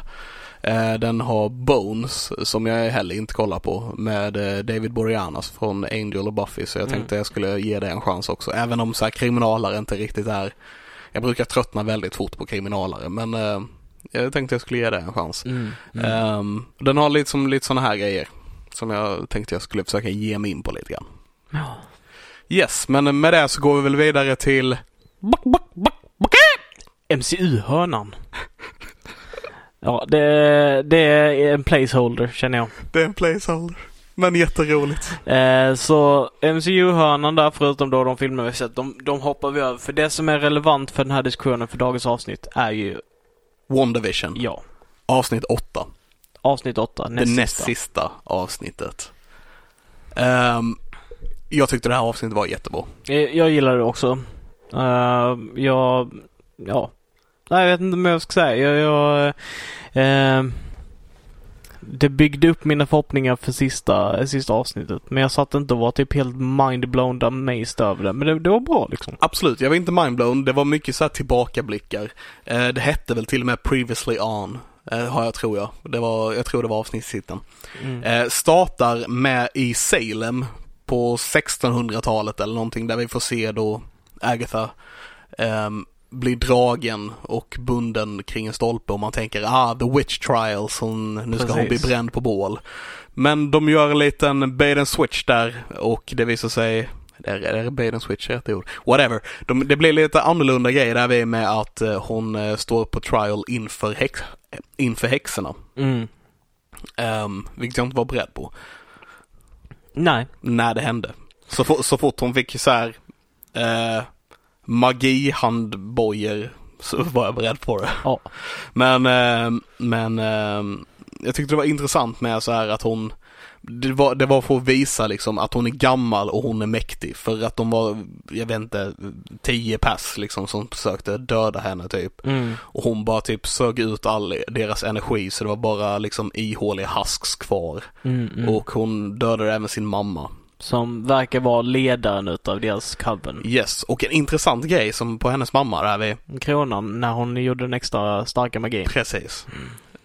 Eh, Den har Bones som jag heller inte kollar på med eh, David Boreanaz från Angel och Buffy så jag Mm. tänkte jag skulle ge det en chans också. Även om så här kriminalare inte riktigt är Jag brukar tröttna väldigt fort på kriminalare men eh, jag tänkte jag skulle ge det en chans. Mm, mm. Ehm, den har lite som lite sådana här grejer som jag tänkte jag skulle försöka ge mig in på lite grann. Ja. Yes, men med det så går vi väl vidare till MCU-hörnan. Ja, det, det är en placeholder känner jag. Det är en placeholder. Men jätteroligt. Eh, så MCU-hörnan där, förutom då de filmer vi sett, de, de hoppar vi över. För det som är relevant för den här diskussionen för dagens avsnitt är ju, WandaVision. ja, Avsnitt 8. avsnitt 8, Det näst näst sista. sista avsnittet. Ehm, jag tyckte det här avsnittet var jättebra. Eh, Jag gillar det också. Eh, jag, ja. Nej, jag vet inte vad jag ska säga. Jag, jag eh, det byggde upp mina förhoppningar för sista, sista avsnittet. Men jag satt inte och var typ helt mindblown amazed över det. Men det, det var bra liksom. Absolut, jag var inte mindblown. Det var mycket så här tillbakablickar. Eh, det hette väl till och med Previously On. Eh, har jag tror jag. Det var, jag tror det var avsnittstiteln. Mm. Eh, startar med i Salem på 1600-talet eller någonting där vi får se då Agatha ehm, bli dragen och bunden kring en stolpe och man tänker ah the witch trials, hon, nu ska hon bli Precis. bränd på bål. Men de gör en liten bait and switch där och det visar sig är, är det bait and switch rätt ord? Whatever. De, det blir lite annorlunda grejer där vi är med att eh, hon eh, står på trial inför, häx, inför häxorna. Mm. Um, vilket jag inte var beredd på Nej. när det hände. Så, så fort hon fick så här eh, magihandbojor så var jag beredd på det. Ja. Men, eh, men eh, jag tyckte det var intressant med så här att hon det var, det var för att visa liksom att hon är gammal och hon är mäktig för att de var, jag vet inte, tio pass liksom som försökte döda henne typ. Mm. Och hon bara typ sög ut all deras energi så det var bara liksom ihåliga husks kvar. Mm, mm. Och hon dödade även sin mamma. Som verkar vara ledaren utav deras coven. Yes, och en intressant grej som på hennes mamma där vi, Kronan, när hon gjorde den extra starka magin. precis.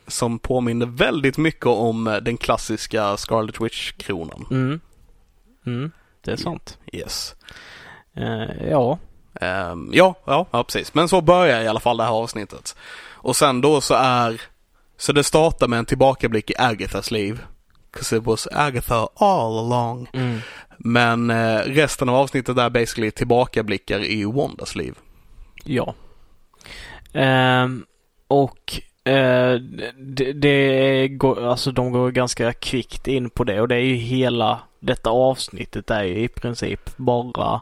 Som påminner väldigt mycket om eh, den klassiska Scarlet Witch-kronan. Mm. Mm. Det är sant. Yes. Eh, ja. Ehm, ja, ja, ja, precis. Men så börjar i alla fall det här avsnittet. Och sen då så är, så det startar med en tillbakablick i Agathas liv. 'Cause it was Agatha all along. Mm. Men eh, resten av avsnittet är basically tillbakablickar i Wandas liv. Ja. Ehm, och eh, det, det går, alltså de går ganska kvickt in på det och det är ju hela detta avsnittet är ju i princip bara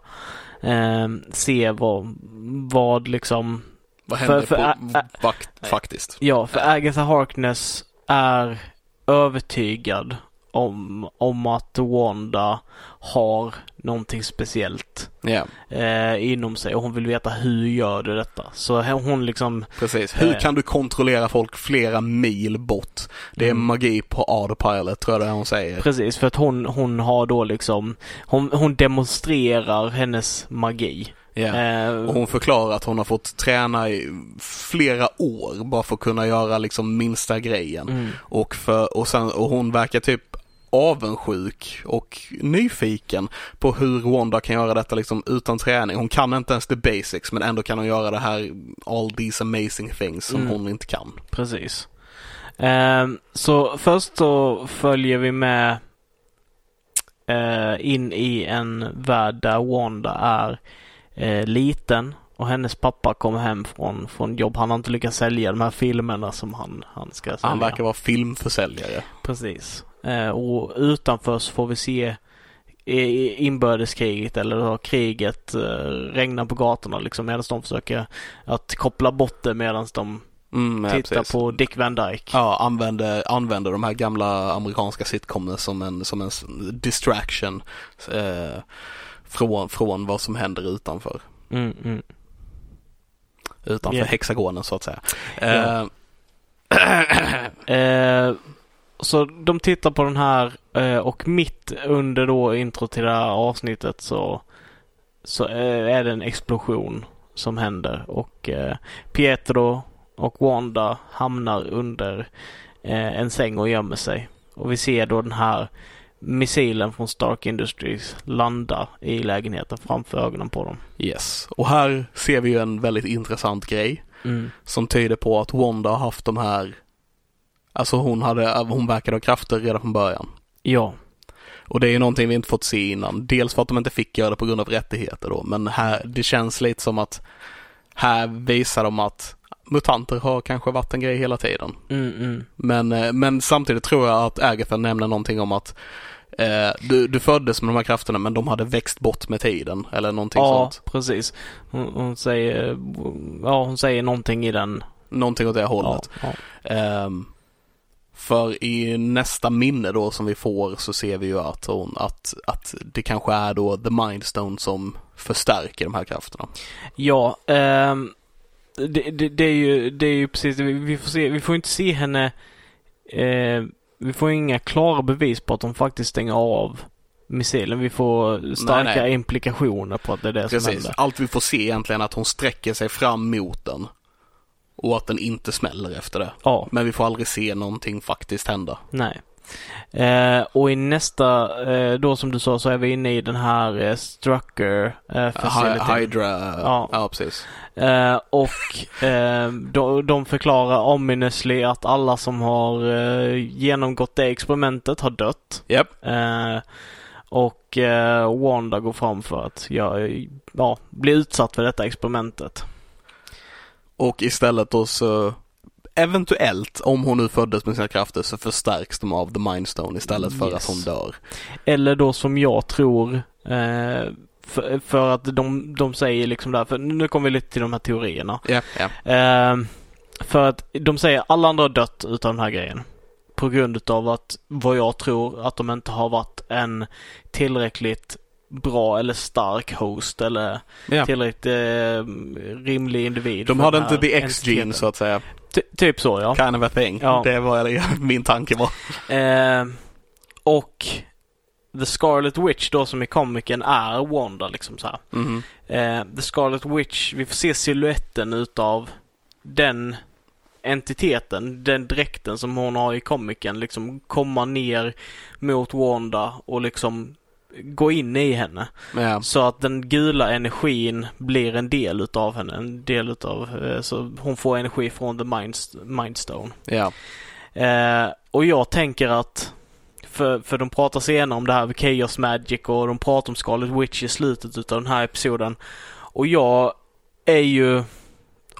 eh, se vad, vad liksom Vad För- hände för på vakt, faktiskt? Ja, för Agatha Harkness är övertygad om, om att Wanda har någonting speciellt Ja, eh, inom sig och hon vill veta hur gör du detta. Så hon liksom, precis. Hur Eh. kan du kontrollera folk flera mil bort? Det är Mm. magi på autopilot tror jag det hon säger. precis för att hon, hon har då liksom, hon, hon demonstrerar hennes magi. Eh, Och hon förklarar att hon har fått träna i flera år bara för att kunna göra liksom minsta grejen. mm, Och, för, och, sen, och hon verkar typ avundsjuk och nyfiken på hur Wanda kan göra detta liksom utan träning. Hon kan inte ens the basics men ändå kan hon göra det här all these amazing things som Mm. hon inte kan. precis. Eh, så först så följer vi med eh, in i en värld där Wanda är eh, liten och hennes pappa kommer hem från, från jobb. Han har inte lyckats sälja de här filmerna som han, han ska sälja. Han verkar vara filmförsäljare. Precis. Eh, och utanför så får vi se inbördeskriget eller då kriget eh, regna på gatorna liksom medan de försöker att koppla bort det medan de Mm, ja, tittar precis. på Dick Van Dyke. Ja, använder, använder de här gamla amerikanska sitcomen som en, som en distraction eh, från, från vad som händer utanför. Mm, mm. Utanför Ja. hexagonen så att säga. Ja. Eh, Eh, så de tittar på den här eh, och mitt under då intro till det här avsnittet så, så eh, är det en explosion som händer och eh, Pietro och Wanda hamnar under en säng och gömmer sig. Och vi ser då den här missilen från Stark Industries landa i lägenheten framför ögonen på dem. yes, och här ser vi ju en väldigt intressant grej Mm. som tyder på att Wanda har haft de här, alltså hon hade, hon verkade ha krafter redan från början. Ja, Och det är ju någonting vi inte fått se innan. Dels för att de inte fick göra det på grund av rättigheter då, men här, det känns lite som att här visar de att mutanter har kanske varit en grej hela tiden. mm, mm. Men, eh, men samtidigt tror jag att Agatha nämner någonting om att eh, du, du föddes med de här krafterna men de hade växt bort med tiden eller någonting Ja, sånt. precis. Hon, hon säger, ja hon säger någonting i den. Någonting åt det Ja, hållet. ja. Ehm, för i nästa minne då som vi får så ser vi ju att, hon, att, att det kanske är då The Mindstone som förstärker de här krafterna. ja ehm, det, det, det, är ju, det är ju precis. Vi, får se, vi får inte se henne, eh, vi får inga klara bevis på att hon faktiskt stänger av missilen. Vi får starka Nej, nej. implikationer på att det är det som Precis. händer. Allt vi får se egentligen är att hon sträcker sig fram mot den. Och att den inte smäller efter det. Ja, Men vi får aldrig se någonting faktiskt hända. nej. Eh, och i nästa, eh, då som du sa, så är vi inne i den här eh, Strucker eh. Hydra, Ja. ja, precis. Eh, och eh, de, de förklarar ominously att alla som har eh, genomgått det experimentet har dött. Eh, och Wanda går fram för att ja, ja, bli utsatt för detta experimentet. Och istället då så Eventuellt, om hon nu föddes med sina krafter, så förstärks de av The Mindstone istället för Yes. att hon dör. Eller då som jag tror eh, för, för att de, de säger liksom där, för nu kommer vi lite till de här teorierna. Ja, ja. Eh, för att de säger alla andra har dött utav den här grejen. På grund utav att, vad jag tror, att de inte har varit en tillräckligt bra eller stark host eller ja. tillräckligt eh, rimlig individ. De hade inte the X-gene så att säga. Ty- typ så ja. Kind of a thing. Ja. Det var det min tanke var. Eh, och The Scarlet Witch då som i komiken är Wanda liksom så här. Mhm. Eh, The Scarlet Witch, vi får se siluetten utav den entiteten, den dräkten som hon har i komiken liksom komma ner mot Wanda och liksom gå in i henne. Ja. Så att den gula energin blir en del utav henne. En del utav, eh, så hon får energi från The Mind, Mindstone. Ja. Eh, och jag tänker att för, för de pratar senare om det här med Chaos Magic och de pratar om Scarlet Witch i slutet utav den här episoden. Och jag är ju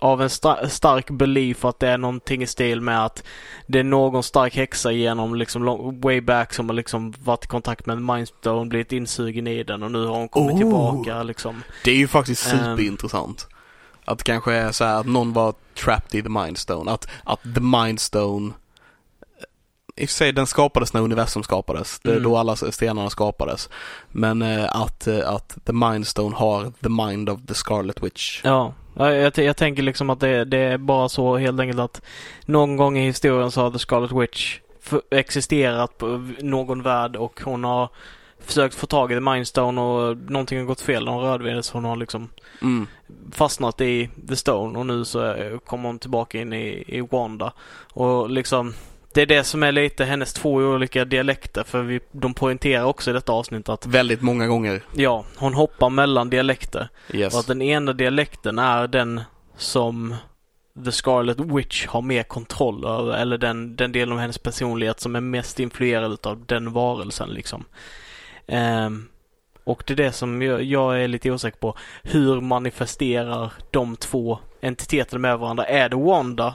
av en sta stark belief att det är någonting i stil med att det är någon stark häxa genom liksom long, way back som har liksom varit i kontakt med Mindstone, blivit insugen i den och nu har hon kommit Oh. tillbaka liksom. Det är ju faktiskt Ehm. superintressant. Att det kanske är så här att någon var trapped i the Mindstone. Att, att the Mindstone i och för sig den skapades när universum skapades. Det är Mm. då alla stenarna skapades. Men eh, att, eh, att the Mindstone har the mind of the Scarlet Witch. Ja, jag, jag, jag tänker liksom att det, det är bara så helt enkelt att någon gång i historien så har The Scarlet Witch existerat på någon värld och hon har försökt få tag i The Mindstone och någonting har gått fel när hon rörde vid det så hon har liksom Mm. fastnat i The Stone och nu så kommer hon tillbaka in i, i Wanda. Och liksom det är det som är lite hennes två olika dialekter för vi, de poängterar också i detta avsnitt att Väldigt många gånger. ja, hon hoppar mellan dialekter. Yes. Och att den ena dialekten är den som The Scarlet Witch har mer kontroll över. Eller den, den delen av hennes personlighet som är mest influerad av den varelsen liksom. Ehm, och det är det som jag, jag är lite osäker på. Hur manifesterar de två entiteterna med varandra? Är det Wanda?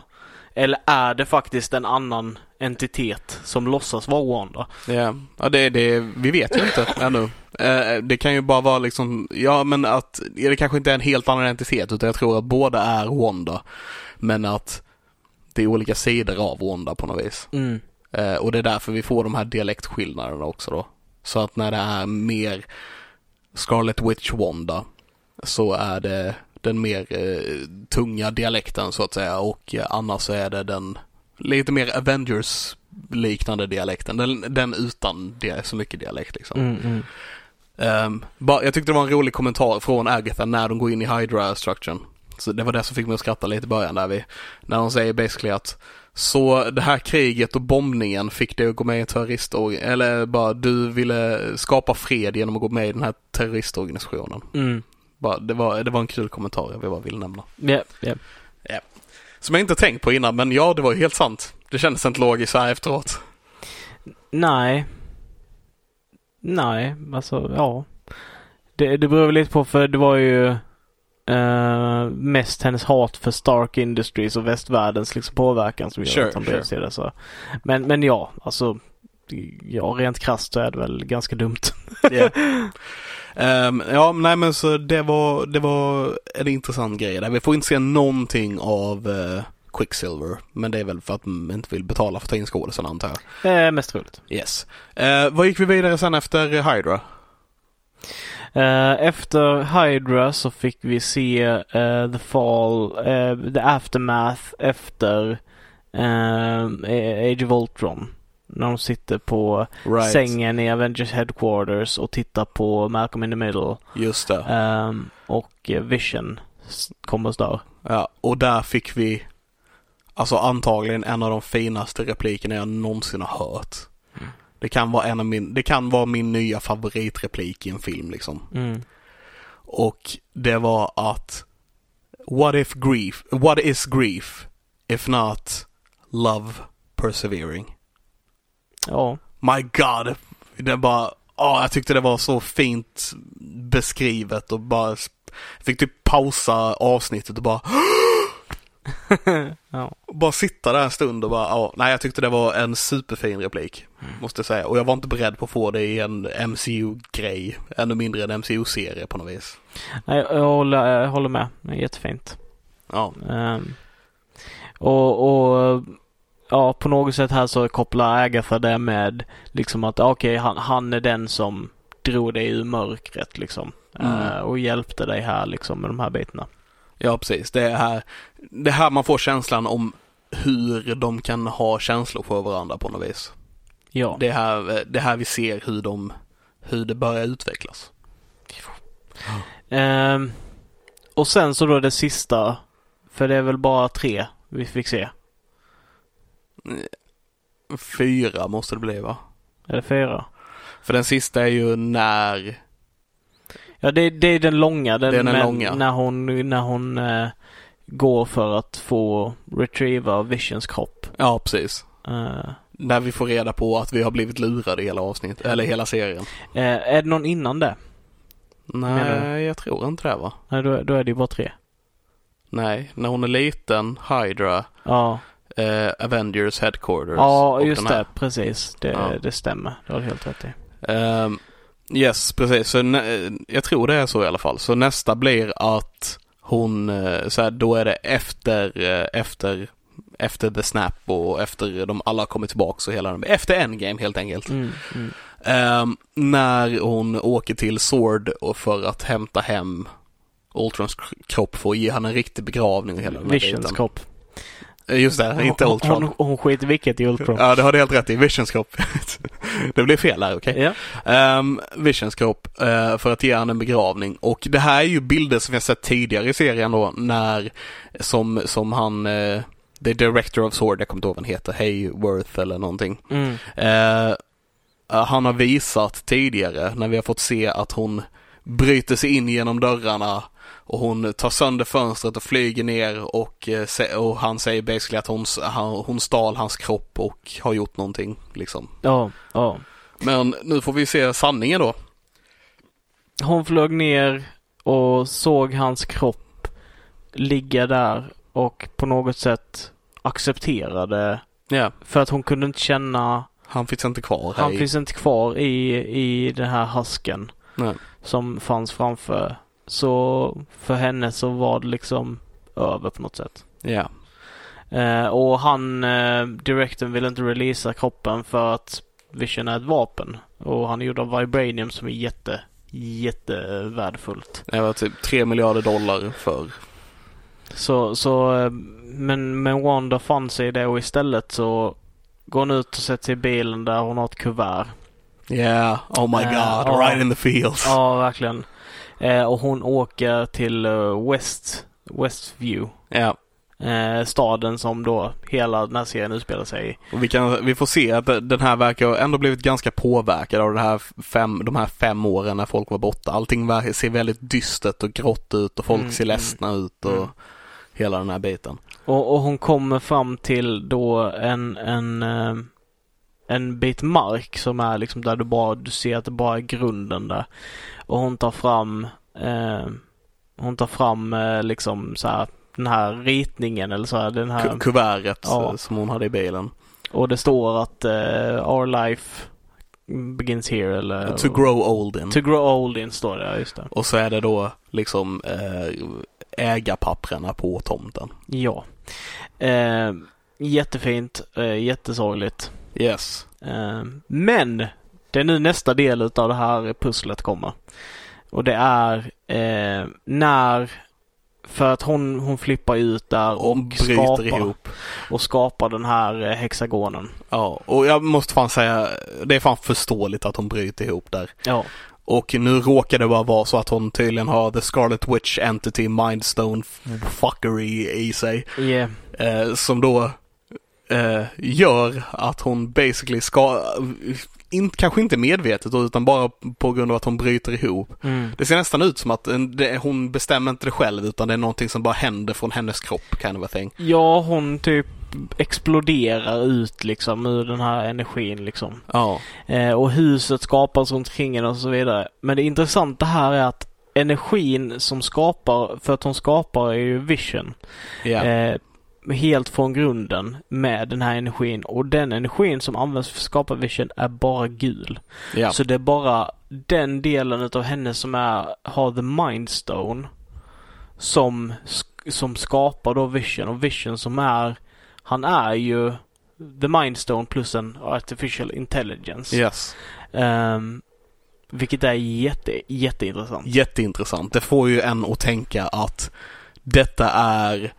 Eller är det faktiskt en annan entitet som låtsas vara Wanda? Ja, ja det, det, vi vet ju inte ännu. Eh, det kan ju bara vara liksom, ja men att, det kanske inte är en helt annan entitet utan jag tror att båda är Wanda. Men att det är olika sidor av Wanda på något vis. Mm. Eh, och det är därför vi får de här dialektskillnaderna också då. Så att när det är mer Scarlet Witch Wanda så är det den mer eh, tunga dialekten så att säga och eh, annars så är det den lite mer Avengers liknande dialekten. Den, den utan dia- så mycket dialekt liksom. Mm, mm. Ehm, bara, jag tyckte det var en rolig kommentar från Agatha när de går in i Hydra-structuren. Så det var det som fick mig att skratta lite i början där vi, när de säger basically att så det här kriget och bombningen fick dig att gå med i terroristorg eller bara du ville skapa fred genom att gå med i den här terroristorganisationen. Mm. Bara, det, var, det var en kul kommentar jag bara ville nämna. Ja, ja. Som jag inte tänkt på innan men ja det var ju helt sant. Det kändes inte logiskt så här efteråt. Nej. Nej, alltså ja. Det, det beror väl lite på för det var ju eh, mest hennes hat för Stark Industries och västvärldens liksom påverkan som gör Sure, att han sure. började se det så. Men, men ja, alltså ja, rent krasst så är det väl ganska dumt. Ehm, ja, nej men så det var, det var en intressant grej där. Vi får inte se någonting av eh, Quicksilver. Men det är väl för att man inte vill betala för att ta in skådisen antar jag. Eh, mest roligt. Yes. Uh, vad gick vi vidare sen efter Hydra? Eh, efter Hydra så fick vi se eh, The Fall, The Aftermath efter Age of Ultron. När de sitter på Right. sängen i Avengers Headquarters och tittar på Malcolm in the Middle. Just det. Ehm, och Vision kommer stör. Ja, och där fick vi alltså antagligen en av de finaste replikerna jag någonsin har hört. Mm. Det kan vara en av min, det kan vara min nya favoritreplik i en film liksom. Mm. Och det var att What if grief, what is grief if not love persevering? Ja. My God! Det bara, ja jag tyckte det var så fint beskrivet och bara fick typ pausa avsnittet och bara ja. bara sitta där en stund och bara, ja, nej jag tyckte det var en superfin replik. Måste jag säga. Och jag var inte beredd på att få det i en MCU-grej. Ännu mindre en MCU-serie på något vis. Nej, jag håller, jag håller med. Det är jättefint. Ja. Ehm, och, och ja, på något sätt här så kopplar Agatha det med liksom att okej, han, han är den som drog dig ur mörkret liksom. Mm. Eh, och hjälpte dig här liksom med de här bitarna. Ja, precis. Det är här, det är här man får känslan om hur de kan ha känslor för varandra på något vis. Ja. Det är här, det är här vi ser hur de, hur det börjar utvecklas. Ehm, och sen så då det sista. För det är väl bara tre vi fick se. Fyra måste det bli va? Eller fyra. För den sista är ju när, Ja, det, det är den långa. Den, Det är den långa. När hon, när hon eh, går för att få retrieva Visions kropp. ja precis. Eh, När vi får reda på att vi har blivit lurade hela avsnittet, eller hela serien. Eh, är det någon innan det? Nej, jag tror inte det va? Nej, då, då är det ju bara tre. Nej, när hon är liten, Hydra, Ja, eh, Avengers Headquarters. ja just det. Precis. Det, Ja. det stämmer. Det har du helt rätt i. Ehm, yes, precis. Så jag tror det är så i alla fall. Så nästa blir att hon, eh, så här, då är det efter, eh, efter, efter The Snap och efter de alla har kommit tillbaka och hela den, efter Endgame helt enkelt. Mm, mm. Ehm, när hon åker till Sword och för att hämta hem Ultrons kropp för att ge han en riktig begravning och hela den här Visions biten. kropp. Eh, Just det, inte Hon- Ultron. Hon, hon skiter i vilket i Ultron. Ja, det har du helt rätt i. Visions kropp. det blev fel här, okej? Ja. Um, Visions kropp eh, för att ge han en begravning och det här är ju bilder som har sett tidigare i serien då när som, som han uh, The Director of Sword, jag kommer inte ihåg vad han heter, Hayworth eller någonting. Mm. Eh, han har visat tidigare när vi har fått se att hon bryter sig in genom dörrarna och hon tar sönder fönstret och flyger ner och, eh, och han säger basically att hon, han, hon stal hans kropp och har gjort någonting liksom. Ja, ja. Men nu får vi se sanningen då. Hon flög ner och såg hans kropp ligga där och på något sätt accepterade Ja, för att hon kunde inte känna han finns inte kvar här Han i- finns inte kvar i, i den här hasken Nej. som fanns framför. Så för henne så var det liksom över på något sätt. Ja, Eh, och han, eh, direktorn ville inte releasa kroppen för att Vision är ett vapen. Och han är gjord av Vibranium som är jätte, jättevärdefullt. det var typ 3 miljarder dollar för. Så, så, eh, men, men Wanda fann sig i det och istället så går hon ut och sätter sig i bilen där hon har ett kuvert. Yeah, oh my Eh, god, ja. right in the fields. Ja, verkligen. Eh, och hon åker till eh, West, Westview. Ja, Eh, staden som då hela den här serien utspelar sig i. och vi, kan, vi får se att den här verkar ändå blivit ganska påverkad av det här fem, de här fem åren när folk var borta. Allting ser väldigt dystert och grått ut och folk Mm, ser mm, ledsna ut och mm. hela den här biten. Och, och hon kommer fram till då en, en, eh, en bit mark som är liksom där du bara, du ser att det bara är grunden där. Och hon tar fram, eh, hon tar fram eh, liksom så här den här ritningen eller så här, den här. Ku- Kuvertet Ja. som hon hade i bilen. Och det står att eh, our life begins here eller To grow old in. To grow old in står det, ja just det. Och så är det då liksom eh, ägarpapperna på tomten. Ja. Eh, jättefint, eh, jättesorgligt. Yes. Eh, men det är nu nästa del utav det här pusslet kommer. Och det är eh, när för att hon, hon flippar ut där och, Och bryter skapar, ihop. och skapar den här eh, hexagonen. Ja, och jag måste fan säga, det är fan förståeligt att hon bryter ihop där. Ja. Och nu råkar det bara vara så att hon tydligen har The Scarlet Witch Entity Mindstone fuckery i sig. Yeah. Eh, som då eh, gör att hon basically ska, in, kanske inte medvetet utan bara på grund av att hon bryter ihop. Mm. Det ser nästan ut som att en- det, hon bestämmer inte det själv utan det är någonting som bara händer från hennes kropp kind of a thing. Ja, hon typ exploderar ut liksom ur den här energin liksom. Ja, Eh, och huset skapas runt omkring henne och så vidare. Men det intressanta här är att energin som skapar, för att hon skapar är ju vision. ja, Eh, helt från grunden med den här energin. Och den energin som används för att skapa vision är bara gul. ja. Så det är bara den delen utav henne som är, har the mindstone som, som skapar då vision. Och vision som är, han är ju the mindstone plus en artificial intelligence. Yes. Ehm, vilket är jätte, jätteintressant. Jätteintressant. Det får ju en att tänka att detta är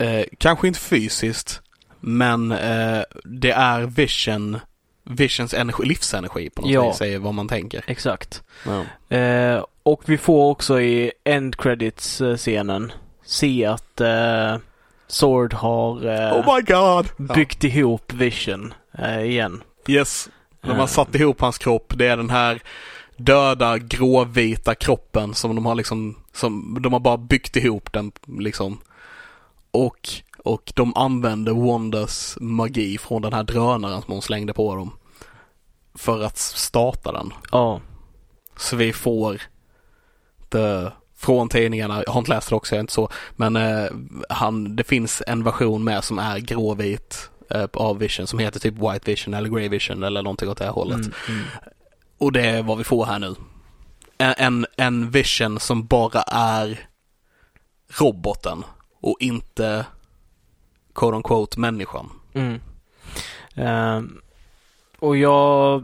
eh, kanske inte fysiskt men eh, det är vision Visions energi, livsenergi på något Ja. vis är vad man tänker. Exakt. Ja. Eh, och vi får också i end credits eh, se att eh, Sword har eh, Oh my god! byggt ihop Vision igen. Ja. Yes. Har Eh, satt ihop hans kropp. Det är den här döda gråvita kroppen som de har liksom, som de har bara byggt ihop den liksom. Och Och de använder Wandas magi från den här drönaren som hon slängde på dem. För att starta den. Ja. Så vi får the, från tidningarna, jag har inte läst det också, jag är inte så, men eh, han, det finns en version med som är gråvit eh, av Vision som heter typ White Vision eller Grey Vision eller någonting åt det här hållet. Mm, mm. Och det är vad vi får här nu. En, en, en Vision som bara är roboten och inte quote on quote människan. Mm. Ehm, och jag,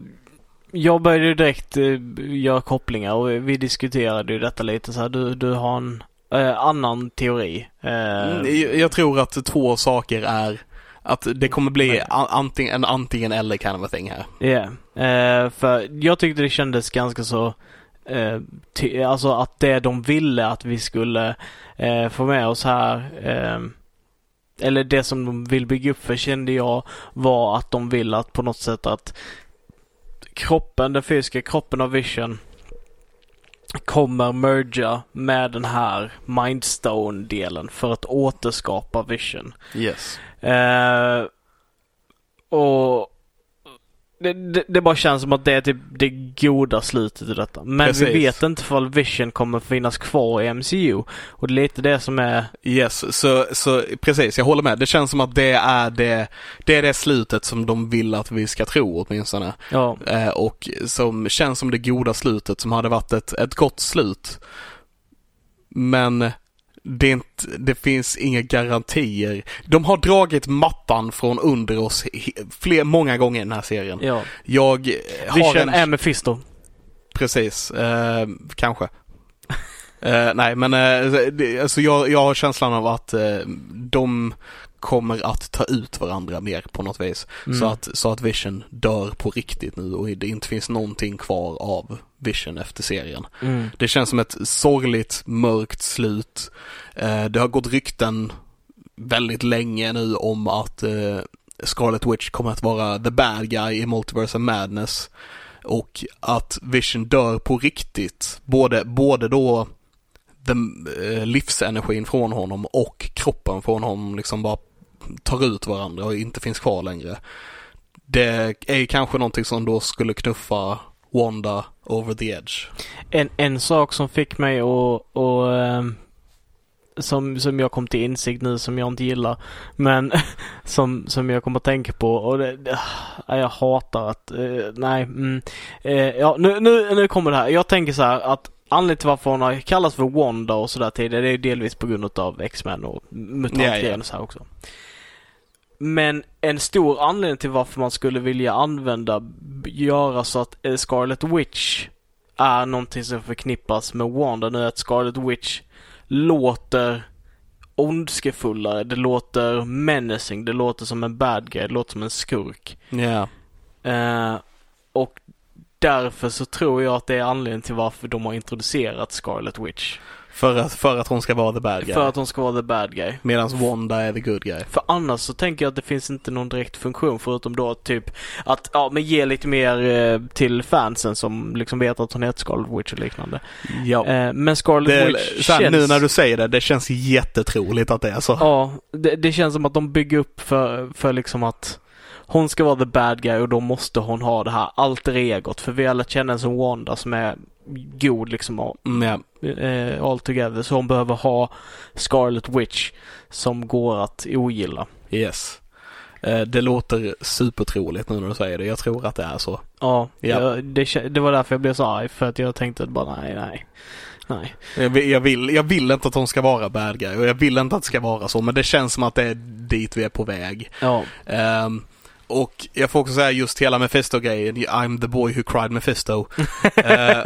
jag började direkt eh, göra kopplingar och vi diskuterade ju detta lite så här. Du, du har en eh, annan teori. Eh, Mm, Jag, tror att två saker är att det kommer bli antingen, en antingen eller kind of a thing här. Ja, eh, för jag tyckte det kändes ganska så eh, ty- alltså att det de ville att vi skulle eh, få med oss här eh, eller det som de vill bygga upp för kände jag var att de vill att på något sätt att kroppen, den fysiska kroppen av Vision kommer merga med den här Mindstone-delen för att återskapa Vision. Yes. Eh, och det, det, det bara känns som att det är typ det goda slutet i detta. Men Precis. vi vet inte ifall Vision kommer finnas kvar i MCU. Och det är lite det som är... Yes, så, så precis, jag håller med. Det känns som att det är det, det är det slutet som de vill att vi ska tro åtminstone. Ja, Eh, och som känns som det goda slutet som hade varit ett, ett gott slut. Men det, inte, det finns inga garantier. De har dragit mattan från under oss fler, många gånger i den här serien. ja. Jag har Vision en... är Mephisto. Precis, eh, kanske. Eh, nej men eh, det, alltså jag, jag har känslan av att eh, de kommer att ta ut varandra mer på något vis. Mm. Så, att, så att Vision dör på riktigt nu och det inte finns någonting kvar av Vision efter serien. Mm. Det känns som ett sorgligt, mörkt slut. Eh, det har gått rykten väldigt länge nu om att eh, Scarlet Witch kommer att vara the bad guy i Multiverse of Madness. Och att Vision dör på riktigt. Både, både då den, eh, livsenergin från honom och kroppen från honom liksom bara tar ut varandra och inte finns kvar längre. Det är kanske någonting som då skulle knuffa Wanda over the edge. En, en sak som fick mig att, och, ehm, som, som jag kom till insikt nu som jag inte gillar. Men som, som jag kommer att tänka på och det, det, ah, jag hatar att, eh, nej, mm, eh, ja nu, nu, nu kommer det här. Jag tänker så här att Anledningen till varför hon har kallats för Wanda och sådär tidigare det är ju delvis på grund av X-Men och mutantgrejen Ja, ja. och så här också. Men en stor anledning till varför man skulle vilja använda, göra så att eh, Scarlet Witch är någonting som förknippas med Wanda nu är att Scarlet Witch låter ondskefullare, det låter menacing, det låter som en bad guy, det låter som en skurk. Ja. Eh, och därför så tror jag att det är anledningen till varför de har introducerat Scarlet Witch. För att, för att hon ska vara the bad guy. För att hon ska vara the bad guy. Medan Wanda är the good guy. För annars så tänker jag att det finns inte någon direkt funktion förutom då typ att, ja men ge lite mer eh, till fansen som liksom vet att hon heter Scarlet Witch och liknande. Ja. Eh, men Scarlet Det, Witch sen, känns... Nu när du säger det, det känns jättetroligt att det är så. Ja, det, det känns som att de bygger upp för, för liksom att hon ska vara the bad guy och då måste hon ha det här alter egot. För vi lärt känna henne som Wanda som är god liksom ja. eh, all together. Så hon behöver ha Scarlet Witch som går att ogilla. Yes. Eh, Det låter supertroligt nu när du säger det. Jag tror att det är så. Ja, Ja. Jag, det, det var därför jag blev så arg. För att jag tänkte bara nej, nej. Nej. Jag vill, jag, vill, jag vill inte att hon ska vara bad guy och jag vill inte att det ska vara så men det känns som att det är dit vi är på väg. Ja. Ehm, och jag får också säga just hela Mephisto-grejen, I'm the boy who cried Mephisto. Eh,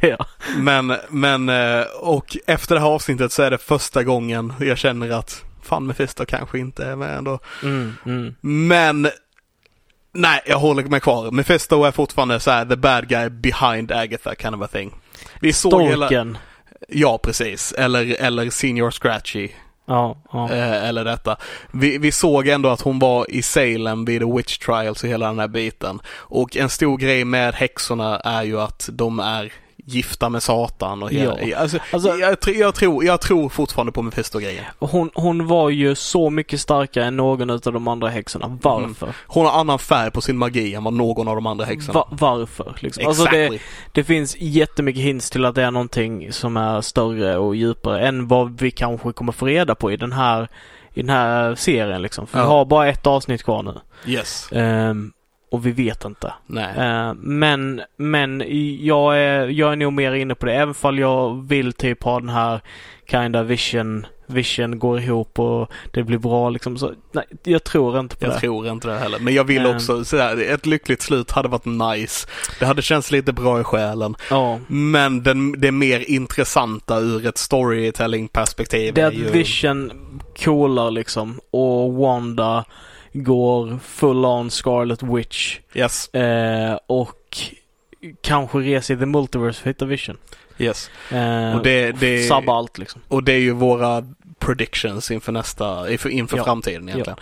ja. men, men, eh, och efter det här avsnittet så är det första gången jag känner att fan Mephisto kanske inte är med ändå. Mm, mm. Men Nej, jag håller mig kvar. Mephisto är fortfarande så här the bad guy behind Agatha kind of a thing. Vi såg hela... Ja, precis. Eller, eller Senior Scratchy. Ja, ja. Eh, eller detta. Vi, vi såg ändå att hon var i Salem vid the Witch Trials och hela den här biten. Och en stor grej med häxorna är ju att de är gifta med Satan och hela, Ja. alltså, Alltså- jag, jag, tror, jag tror fortfarande på Mephisto-grejen. Hon, hon var ju så mycket starkare än någon av de andra häxorna. Varför? Hon har annan färg på sin magi än vad någon av de andra häxorna. Va- varför? Liksom? Alltså Exactly. det, det finns jättemycket hints till att det är någonting som är större och djupare än vad vi kanske kommer få reda på i den här, i den här serien liksom. För Ja. vi har bara ett avsnitt kvar nu. Yes. Ehm, och vi vet inte. Ehm, men, men jag är, jag är nog mer inne på det. Även fall jag vill typ ha den här kinda vision, vision går ihop och det blir bra liksom. Så, nej, jag tror inte på Jag det. tror inte det heller. Men jag vill Ehm. också säga ett lyckligt slut hade varit nice. Det hade känts lite bra i själen. Ja. Men den, det mer intressanta ur ett storytelling perspektiv Det är att ju... Vision coolar liksom och Wanda går full on Scarlet Witch Yes, eh, och kanske reser i The Multiverse för att hitta Vision. yes. Eh, Och det, det, Sabba allt liksom. och det är ju våra predictions inför nästa, inför, inför Ja. framtiden egentligen.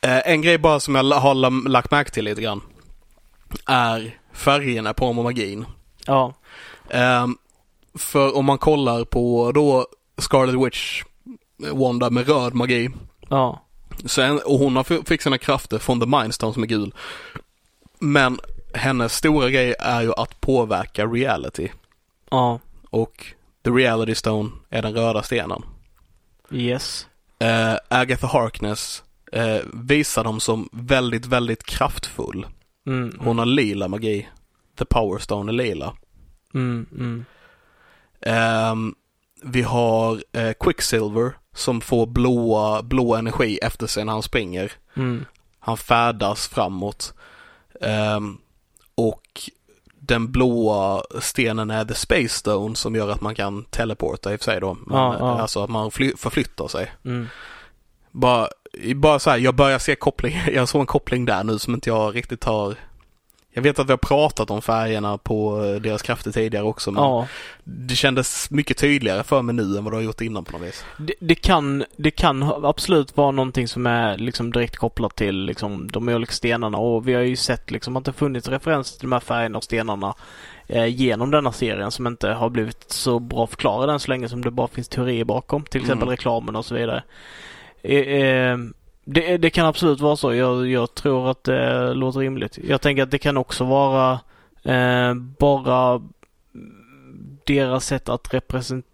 Eh, en grej bara som jag har lagt märke till lite grann. Är färgerna på magin. Ja. Ehm, för om man kollar på då Scarlet Witch, Wanda med röd magi. Ja. Så en, och hon har fick sina krafter från The Mind Stone som är gul. Men hennes stora grej är ju att påverka reality. Ja. Och The Reality Stone är den röda stenen. Yes. Eh, Agatha Harkness eh, visar dem som väldigt, väldigt kraftfull. Mm. Hon har lila magi. The Power Stone är lila. Mm. Mm. Ehm, vi har eh, Quicksilver som får blåa, blå energi efter sig när han springer. Mm. Han färdas framåt. Ehm, och den blåa stenen är The Space Stone som gör att man kan teleporta i och för sig då. Men, Ja, ja. Alltså att man fly- förflyttar sig. Mm. Bara, bara så här, jag börjar se koppling, jag såg en koppling där nu som inte jag riktigt har jag vet att vi har pratat om färgerna på eh, deras krafter tidigare också men Ja. det kändes mycket tydligare för mig nu än vad det har gjort innan på något vis. Det, det, kan, det kan absolut vara någonting som är liksom direkt kopplat till liksom de olika stenarna och vi har ju sett liksom att det funnits referenser till de här färgerna och stenarna eh, genom denna serien som inte har blivit så bra förklarade än så länge som det bara finns teorier bakom. Till exempel Mm. reklamen och så vidare. Eh, eh, det, det kan absolut vara så. Jag, jag tror att det låter rimligt. Jag tänker att det kan också vara eh, bara deras sätt att representera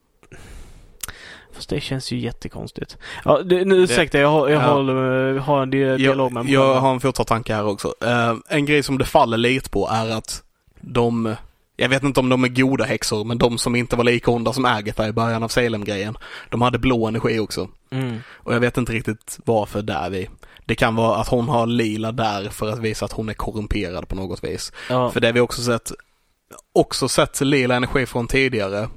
Fast det känns ju jättekonstigt. Ja, det, nu ursäkta, jag, har- jag Ja. håller, har en di- dialog med Jag, mig jag har en fotartanke här också. Eh, en grej som det faller lite på är att de, jag vet inte om de är goda häxor, men de som inte var lika onda som Agatha i början av Salem-grejen, de hade blå energi också. Mm. Och jag vet inte riktigt varför där vi. Det kan vara att hon har lila där för att visa att hon är korrumperad på något vis. Ja. För det vi också sett, också sett lila energi från tidigare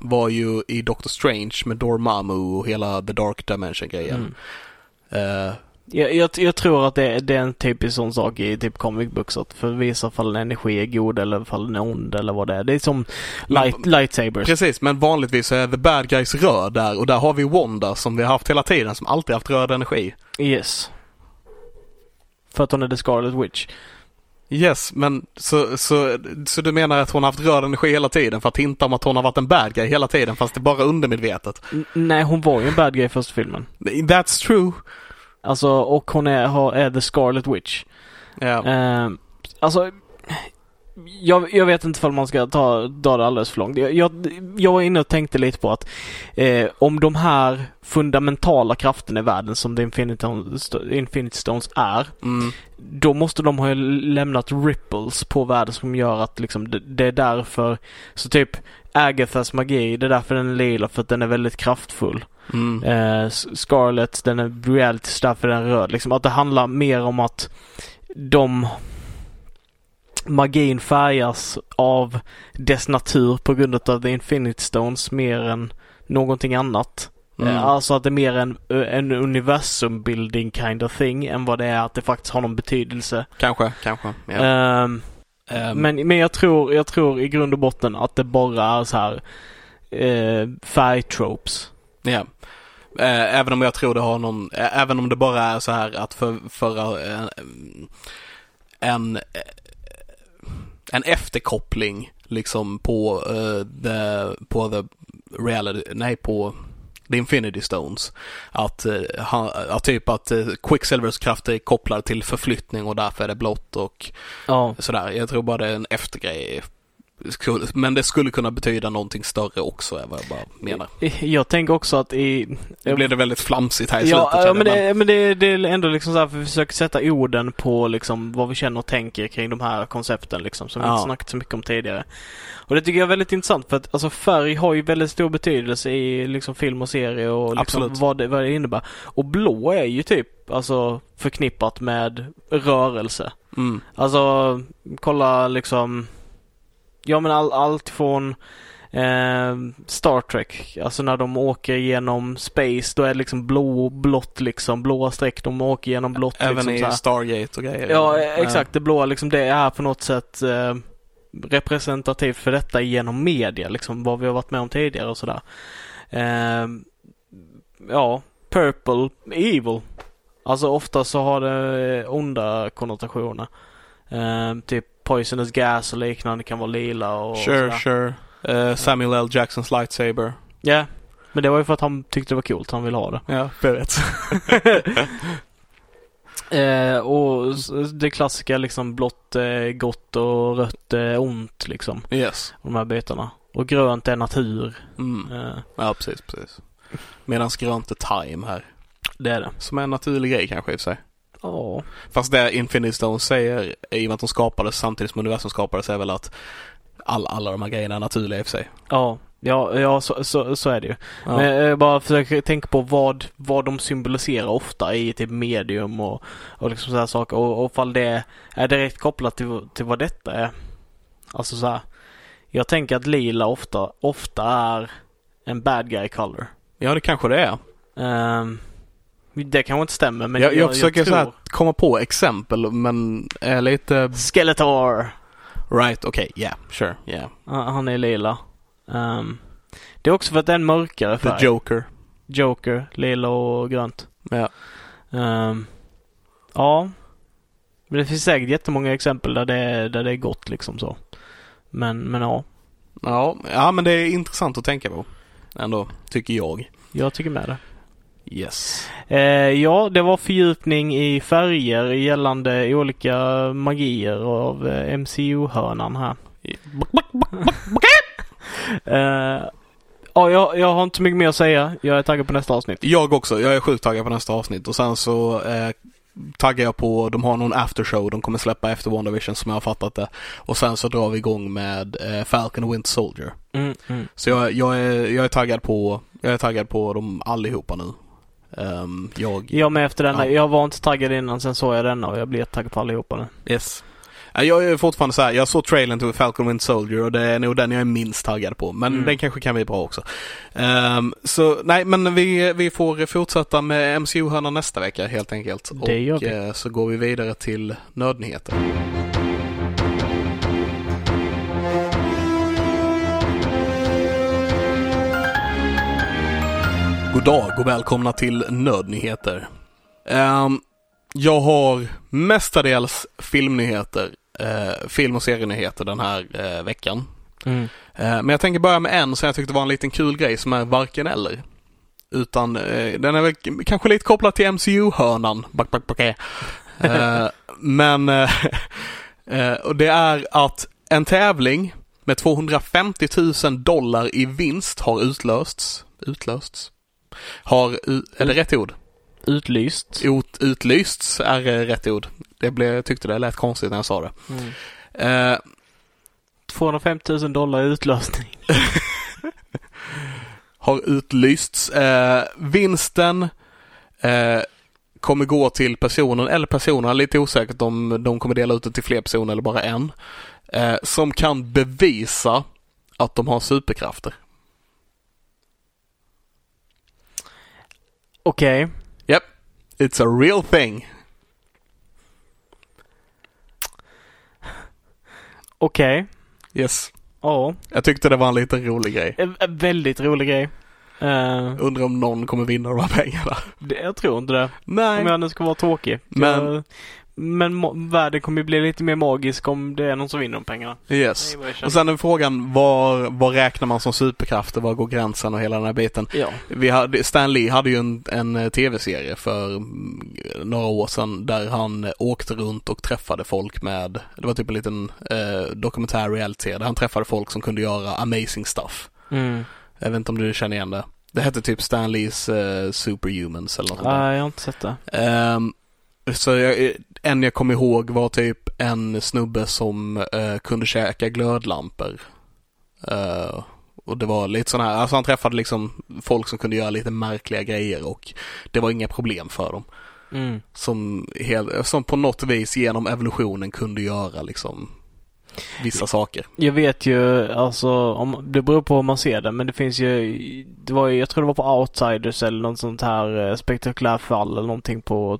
var ju i Doctor Strange med Dormammu och hela The Dark Dimension-grejen. Mm. Eh, Jag, jag, jag tror att det, är- det är en typisk sån sak i typ comic books att för att visa ifall en energi är god eller ifall den är ond eller vad det är. Det är som light, lightsabers. Precis, men vanligtvis så är the bad guys röd där och där har vi Wanda som vi har haft hela tiden som alltid haft röd energi. Yes. För att hon är the Scarlet Witch. Yes, men så, så, så du menar att hon har haft röd energi hela tiden för att hinta om att hon har varit en bad guy hela tiden fast det bara undermedvetet? N- nej, hon var ju en bad guy i första filmen. That's true. Alltså, och hon är, har, är the Scarlet Witch. Ja. Eh, alltså, jag, jag vet inte om man ska ta, dra det alldeles för långt. Jag, jag, jag var inne och tänkte lite på att eh, om de här fundamentala krafterna i världen som The Infinity, Infinity Stones är, Mm. då måste de ha lämnat ripples på världen som gör att liksom det, det är därför, så typ Agathas magi, det är därför den är lila för att den är väldigt kraftfull. Mm. Eh, S- Scarlet, den är reality, så därför är den röd. Liksom att det handlar mer om att de magin färgas av dess natur på grund av The Infinite Stones mer än någonting annat. Mm. Eh, Alltså att det är mer en, en universum building kind of thing än vad det är att det faktiskt har någon betydelse. Kanske, kanske. Ja. Ehm, Ehm, men, men jag tror, jag tror i grund och botten att det bara är så här eh, färgtropes. Ja. Eh, Även om jag tror det har någon, eh, även om det bara är så här att för, föra eh, en, en efterkoppling liksom på uh, the, på the reality, nej på The Infinity Stones. Att, uh, typ att uh, Quicksilvers kraft är kopplad till förflyttning och därför är det blått och Ja. sådär. Jag tror bara det är en eftergrej. Men det skulle kunna betyda någonting större också är vad jag bara menar. Jag tänker också att i... Nu blev det väldigt flamsigt här i slutet. Ja, ja känner men, det, men det, det är ändå liksom så här, för vi försöker sätta orden på liksom vad vi känner och tänker kring de här koncepten liksom, som vi Ja. inte snackat så mycket om tidigare. Och det tycker jag är väldigt intressant för att alltså färg har ju väldigt stor betydelse i liksom film och serie och liksom vad, det, vad det innebär. Och blå är ju typ alltså förknippat med rörelse. Mm. Alltså kolla liksom Ja men all, allt från eh, Star Trek, alltså när de åker genom space då är det liksom blå, blått liksom, blåa streck, de åker genom blått Även liksom i så här. Stargate och grejer. Ja eh, exakt, det blåa liksom det är på något sätt eh, representativt för detta genom media liksom, vad vi har varit med om tidigare och sådär. Eh, ja, purple, evil. Alltså ofta så har det eh, onda konnotationer. Eh, typ poisonous gas och liknande kan vara lila och Sure, sådär. sure. Eh, Samuel L. Jacksons lightsaber. Ja, men det var ju för att han tyckte det var coolt, han ville ha det. Ja, jag vet. Eh, och det klassiska liksom blått är gott och rött är ont liksom. yes. De här bitarna. Och grönt är natur. Mm. Eh, Ja, precis, precis. Medan grönt är time här. det är det. Som är en naturlig grej kanske i och för sig. Ja. Fast det Infinity Stone säger, i och med att de skapades samtidigt som universum skapades, är väl att all, alla de här grejerna är naturliga i och för sig. Ja, ja, ja så, så, så är det ju. Ja. Men jag bara försöker tänka på vad, vad de symboliserar ofta i typ medium och, och liksom sådana saker. Och, och fall det är direkt kopplat till, till vad detta är. Alltså så här. Jag tänker att lila ofta, ofta är en bad guy color. ja, det kanske det är. Ehm, det kanske inte stämmer men jag, jag, försöker så tror... här komma på exempel, men är lite... Skeletor! Right, okej, yeah, sure, yeah. Han är lila. Ehm, det är också för att det är en mörkare The färg. Joker. Joker, lila och grönt. Ja. Ehm, ja. Men det finns säkert jättemånga exempel där det är, där det är gott liksom så. Men, men ja. Ja, ja, men det är intressant att tänka på. Ändå, tycker jag. Jag tycker med det. Yes. Eh, ja, det var fördjupning i färger gällande olika magier av eh, MCU-hörnan här. Eh, ja, jag, jag har inte så mycket mer att säga. Jag är taggad på nästa avsnitt. Jag också. Jag är sjukt taggad på nästa avsnitt och sen så eh, taggar jag på, de har någon aftershow de kommer släppa efter WandaVision som jag har fattat det. Och sen så drar vi igång med eh, Falcon och Winter Soldier. Mm, mm. Så jag, jag, är, jag är taggad på, jag är taggad på dem allihopa nu. Ehm, jag, Jag med efter denna. Ja. Jag var inte taggad innan, sen såg jag denna och jag blir taggad på allihopa nu. yes. Ja, Jag är fortfarande så här, jag såg trailern till Falcon Winter Soldier och det är nog den jag är minst taggad på. Men Mm. den kanske kan bli bra också. Ehm, så nej, men vi, vi får fortsätta med MCU-hörnan nästa vecka helt enkelt. Det gör och vi. eh, så går vi vidare till nödnyheter. God dag och välkomna till nödnyheter. Ehm, jag har mestadels filmnyheter, eh, film och serienyheter den här eh, veckan. Mm. Eh, men jag tänker börja med en som jag tyckte var en liten kul grej som är varken eller. Utan eh, den är väl kanske lite kopplad till MCU-hörnan. Back, back, back, eh. Eh, men och det är att en tävling med 250 000 dollar i vinst har utlösts. Utlösts? Har, är det rätt ord? Utlyst. Ut, utlysts är eh, rätt ord. Det blev, jag tyckte det lät konstigt när jag sa det. Mm. Eh, 250 000 dollar i utlösning. har utlysts. Eh, vinsten eh, kommer gå till personen eller personerna, lite osäkert om de kommer dela ut det till fler personer eller bara en, eh, som kan bevisa att de har superkrafter. Okej. It's a real thing. Okej. Yes. Ja. Jag tyckte det var en liten rolig grej. En, en väldigt rolig grej. Eh, Undrar om någon kommer vinna de här pengarna. det, jag tror inte det. Nej. Om jag nu ska vara tråkig. Men- Jag, men världen kommer ju bli lite mer magisk om det är någon som vinner de pengarna. Yes. Och sen är frågan, var, var räknar man som superkrafter? Var går gränsen och hela den här biten? Ja. Vi hade, Stan Lee hade ju en, en eh, tv-serie för mm, några år sedan där han eh, åkte runt och träffade folk med, det var typ en liten eh, dokumentär reality där han träffade folk som kunde göra amazing stuff. Mm. Jag vet inte om du känner igen det. Det hette typ Stan Lees eh, Superhumans eller något. Nej, jag har inte sett det. Ehm, så jag, en jag kom ihåg var typ en snubbe som eh, kunde käka glödlampor. Eh, och det var lite sån här, alltså han träffade liksom folk som kunde göra lite märkliga grejer och det var inga problem för dem. Mm. Som, hel, som på något vis genom evolutionen kunde göra liksom vissa saker. Jag vet ju, alltså, om, det beror på hur man ser det, men det finns ju, det var ju, jag tror det var på Outsiders eller något sånt här eh, spektakulärt fall eller någonting på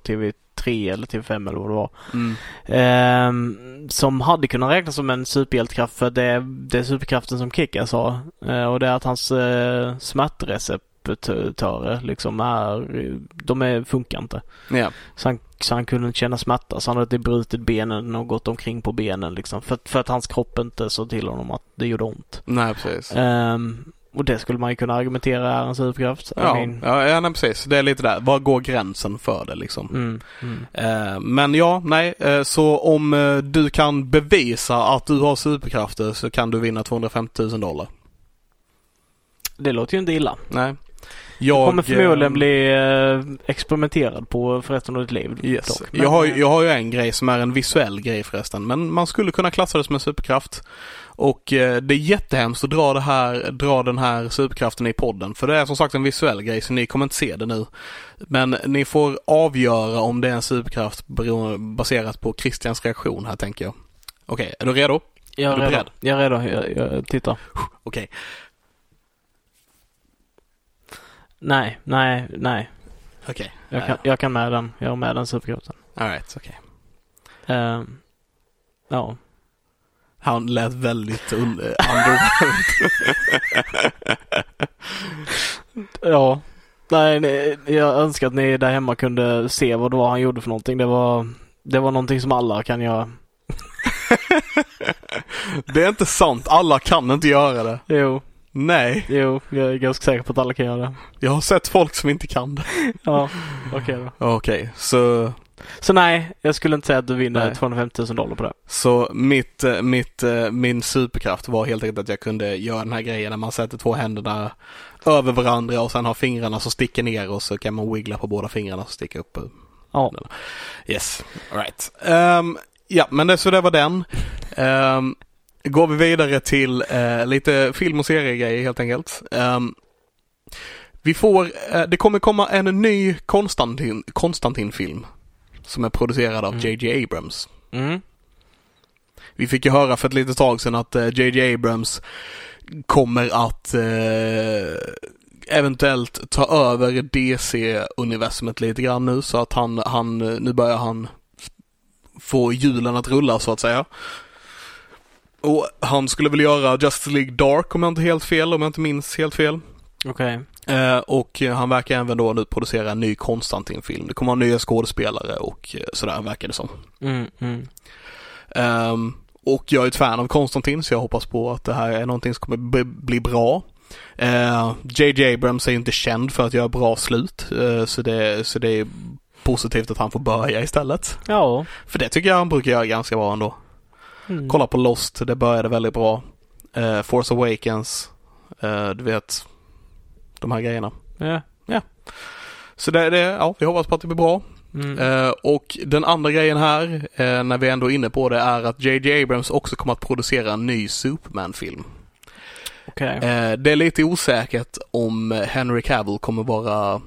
TV3 eller TV5 eller vad det var. Mm. Ehm, som hade kunnat räknas som en superhjältekraft för det, är- det är superkraften som Kickas har. Eh, och det är att hans uh, smärtreceptörer liksom är, de är, funkar inte. Ja, Så han, så han kunde inte känna smärta så han hade brutit benen och gått omkring på benen liksom. För, för att hans kropp inte sa till honom att det gjorde ont. nej precis. Ehm, och det skulle man ju kunna argumentera är en superkraft. Ja, mean, ja, ja nej, precis. Det är lite där. Var går gränsen för det liksom? mm, mm. Eh, men ja, nej. Eh, så om eh, du kan bevisa att du har superkrafter så kan du vinna 250 000 dollar. Det låter ju inte illa. Nej. Du Jag kommer förmodligen eh, bli eh, experimenterad på för resten av ditt liv. Yes. Men, Jag, har, eh, jag har ju en grej som är en visuell grej förresten. Men man skulle kunna klassa det som en superkraft. Och eh, det är jättehemskt att dra, det här, dra den här superkraften i podden. För det är som sagt en visuell grej så ni kommer inte se det nu. Men ni får avgöra om det är en superkraft baserat på Christians reaktion här tänker jag. Okej, är du redo? jag är är redo. beredd? Jag är redo. Jag, jag tittar. Okej. Nej, nej, nej. Okej. Jag kan, jag kan med den. Jag har med den superkraften. Alright, okej. Ehm, ja. Han lät väldigt un- underwhelmed. Ja. Nej, nej, jag önskar att ni där hemma kunde se vad det var han gjorde för någonting. Det var, det var någonting som alla kan göra. det är inte sant. Alla kan inte göra det. Jo, Nej, jo, jag är ganska säker på att alla kan göra det. jag har sett folk som inte kan det. Ja, okej då. Okej, så, Så nej, jag skulle inte säga att du vinner Nej. 250 000 dollar på det. så mitt, eh, mitt, eh, min superkraft var helt enkelt att jag kunde göra den här grejen när man sätter två händerna över varandra och sen har fingrarna som sticker ner och så kan man wiggla på båda fingrarna som sticker upp. Ja. Yes, alright. Um, ja, men det, så det var den. Um, går vi vidare till eh, lite film och seriegrejer helt enkelt. Ehm, vi får, det kommer komma en ny Konstantin, Konstantin-film som är producerad av Mm. JJ Abrams. Mm. Vi fick ju höra för ett litet tag sedan att JJ Abrams kommer att eh, eventuellt ta över DC-universumet lite grann nu så att han, han, nu börjar han få hjulen att rulla så att säga. Och han skulle väl göra Justice League Dark om jag inte helt fel, om jag inte minns helt fel. Okej. Eh, och han verkar även då nu producera en ny Konstantin-film. Det kommer vara nya skådespelare och eh, sådär verkar det som. Mm, mm. Ehm, och jag är ett fan av Konstantin så jag hoppas på att det här är någonting som kommer bli bra. JJ Abrams är ju inte känd för att göra bra slut eh, så, det, så det är positivt att han får börja istället. Ja. För det tycker jag han brukar göra ganska bra ändå. Mm. Kolla på Lost, det började väldigt bra. Eh, Force Awakens, eh, du vet de här grejerna. Ja. Så det, det, ja, vi hoppas på att det blir bra. Mm. Eh, och den andra grejen här, eh, när vi ändå är inne på det, är att JJ Abrams också kommer att producera en ny Superman-film. Okej. Eh, det är lite osäkert om Henry Cavill kommer vara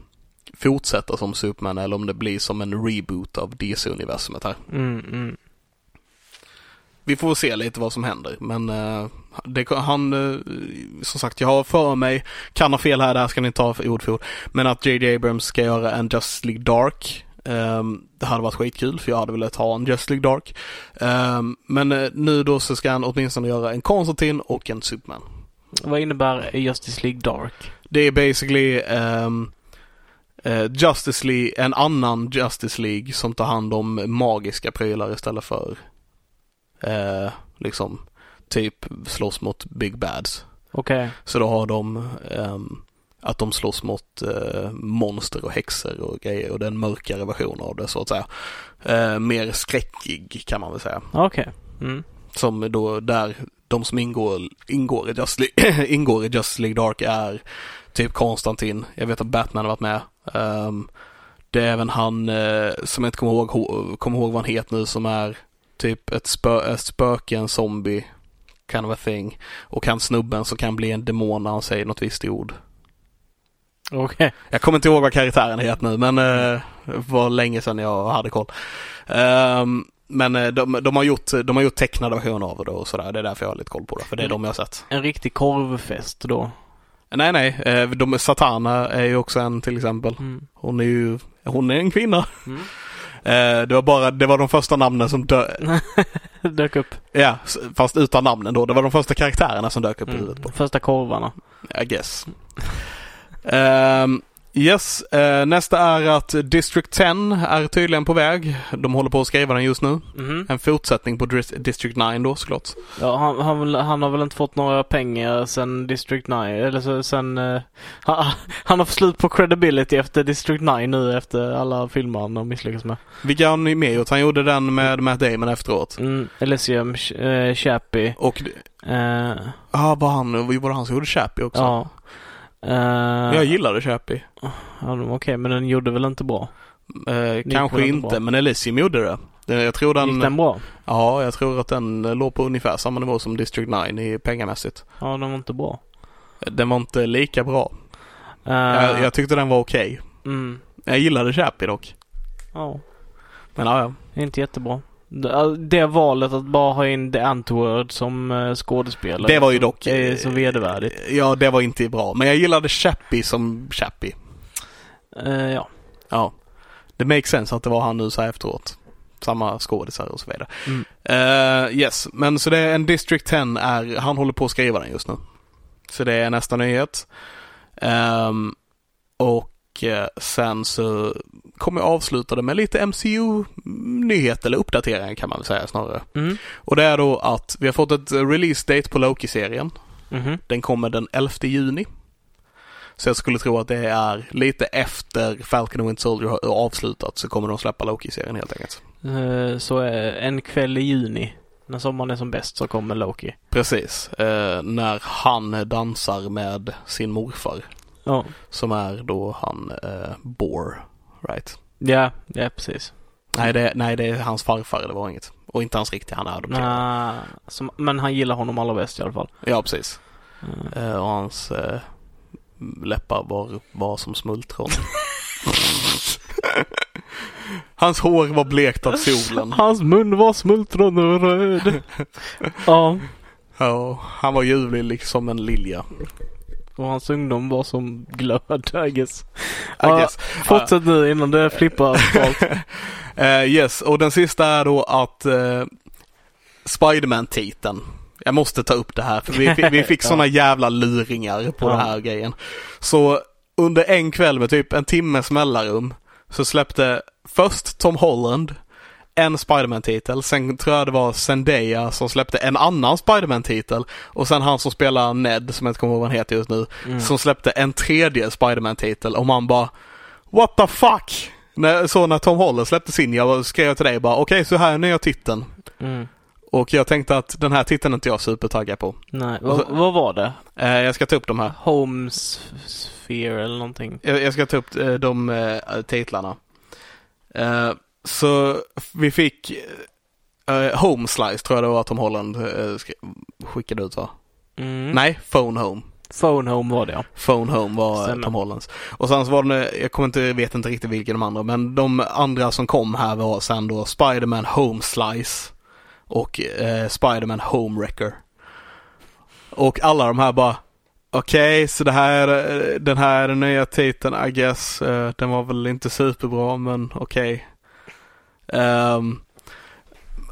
fortsätta som Superman eller om det blir som en reboot av DC-universumet här. Mm, mm. Vi får se lite vad som händer men eh, det, han, eh, som sagt jag har för mig, kan ha fel här, där ska ni ta för ord för ord, men att JJ Abrams ska göra en Justice League Dark. ehm, det hade varit skitkul för jag hade velat ha en Justice League Dark. Ehm, men eh, nu då så ska han åtminstone göra en Konstantin och en Superman. Vad innebär Justice League Dark? Det är basically eh, Justice League, en annan Justice League som tar hand om magiska prylar istället för eh, liksom typ slåss mot Big Bads. Okej. Så då har de ehm, att de slåss mot eh, monster och häxor och grejer och det är en mörkare version av det så att säga. Eh, mer skräckig kan man väl säga. Okej. Mm. Som då där de som ingår, ingår, i Just League, ingår i Justice League Dark är typ Konstantin. Jag vet att Batman har varit med. Ehm, det är även han eh, som jag inte kommer ihåg, kommer ihåg vad han heter nu som är typ ett, spö, ett spöke, en zombie kind of a thing. Och han snubben som kan bli en demon när han säger något visst ord. Okej. Jag kommer inte ihåg vad karaktären heter nu men eh, var länge sedan jag hade koll. Ehm, men eh, de, de, har gjort, de har gjort tecknade versioner av det och sådär. Det är därför jag har lite koll på det. För det är de jag har sett. En riktig korvfest då. Nej nej, eh, de, Satana är ju också en till exempel. Mm. Hon är ju, hon är en kvinna. Mm. Eh, det var bara, det var de första namnen som dö, Dök upp. ja, fast utan namnen då. Det var de första karaktärerna som dök upp i huvudet på. Mm. Första korvarna. I guess. Ehm, yes, eh, nästa är att District 10 är tydligen på väg. De håller på att skriva den just nu. Mhm. En fortsättning på District 9 då såklart. Ja, han, han, han har väl inte fått några pengar sen District 9, eller sen... eh, han, han har fått slut på credibility efter District 9 nu efter alla filmer han har misslyckats med. Vilka har han med gjort? Han gjorde den med Matt Damon efteråt. Mm, Elysium, uh, Chappie. Och, eh, ja var han, var det han som gjorde Chappie också? ja. Eh, Jag gillade Chappie. ja, Okej, men den gjorde väl inte bra? Eh, kanske inte, bra. men Elysium gjorde det. Jag tror den, Gick den bra? ja jag tror att den eh, låg på ungefär samma nivå som District 9 i pengamässigt. Ja, den var inte bra. Den var inte lika bra. Eh, Jag, jag tyckte den var okej. mm, Jag gillade Chappie dock. ja, Men ja, ja. inte jättebra. Det, det valet att bara ha in The Antword som uh, skådespelare. Det var ju dock... är så vedervärdigt. Ja, det var inte bra. Men jag gillade Chappie som Chappie. Eh, ja. Ja. Det makes sense att det var han nu så här efteråt. Samma skådisar och så vidare. Mm. Eh, yes, men så det är en District 10 är, han håller på att skriva den just nu. Så det är nästa nyhet. Ehm, och eh, sen så kommer jag avsluta det med lite MCU-nyhet eller uppdateringar kan man väl säga snarare. Mm. Och det är då att vi har fått ett release date på Loki-serien. Mhm. Den kommer den 11 juni. Så jag skulle tro att det är lite efter Falcon and Winter Soldier har avslutat så kommer de släppa Loki-serien helt enkelt. Eh, så en kväll i juni, när sommaren är som bäst, så kommer Loki. Precis, eh, när han dansar med sin morfar Ja, som är då han eh, Bor, right? ja, ja precis. Nej det, nej, det är hans farfar, det var inget. Och inte hans riktiga, han är adopterad. Nah, som, men han gillar honom allra bäst i alla fall. Ja, precis. Eh, Eh, och hans eh, läppar var, var som smultron. hans hår var blekt av solen. Hans mun var smultron och röd. ja, Ja, han var ljuvlig liksom en lilja. Och hans ungdom var som glöd, I guess. I Ja, guess. Fortsätt nu innan det flippar totalt. Eh, yes, och den sista är då att uh, Spiderman-titeln. Jag måste ta upp det här för vi, vi fick sådana jävla luringar på Ja. den här grejen. Så under en kväll med typ en timmes mellanrum så släppte först Tom Holland en Spiderman-titel, sen tror jag det var Zendaya som släppte en annan Spiderman-titel och sen han som spelar Ned, som jag inte kommer ihåg vad han heter just nu, Mm. som släppte en tredje Spiderman-titel och man bara What the fuck? När, så när Tom Holland släppte sin, jag skrev till dig bara okej så här är nya titeln. Mm. Och jag tänkte att den här titeln är inte jag supertaggad på. Nej, vad, vad var det? Eh, jag ska ta upp de här. Homes Sphere eller någonting? Jag, jag ska ta upp eh, de eh, titlarna. Eh, så vi fick eh, Home Slice tror jag det var Tom Holland eh, skickade ut va? Mm. Nej, Phone Home. Phone Home var det ja. Phone Home var Stämmer. Tom Hollands. Och sen så var det, jag kommer inte, vet inte riktigt vilka de andra, men de andra som kom här var sen då Spiderman Home Slice och eh, Spiderman Home Wrecker. Och alla de här bara Okej, så det här, eh, den här nya titeln I guess. Eh, den var väl inte superbra men okej. Ehm,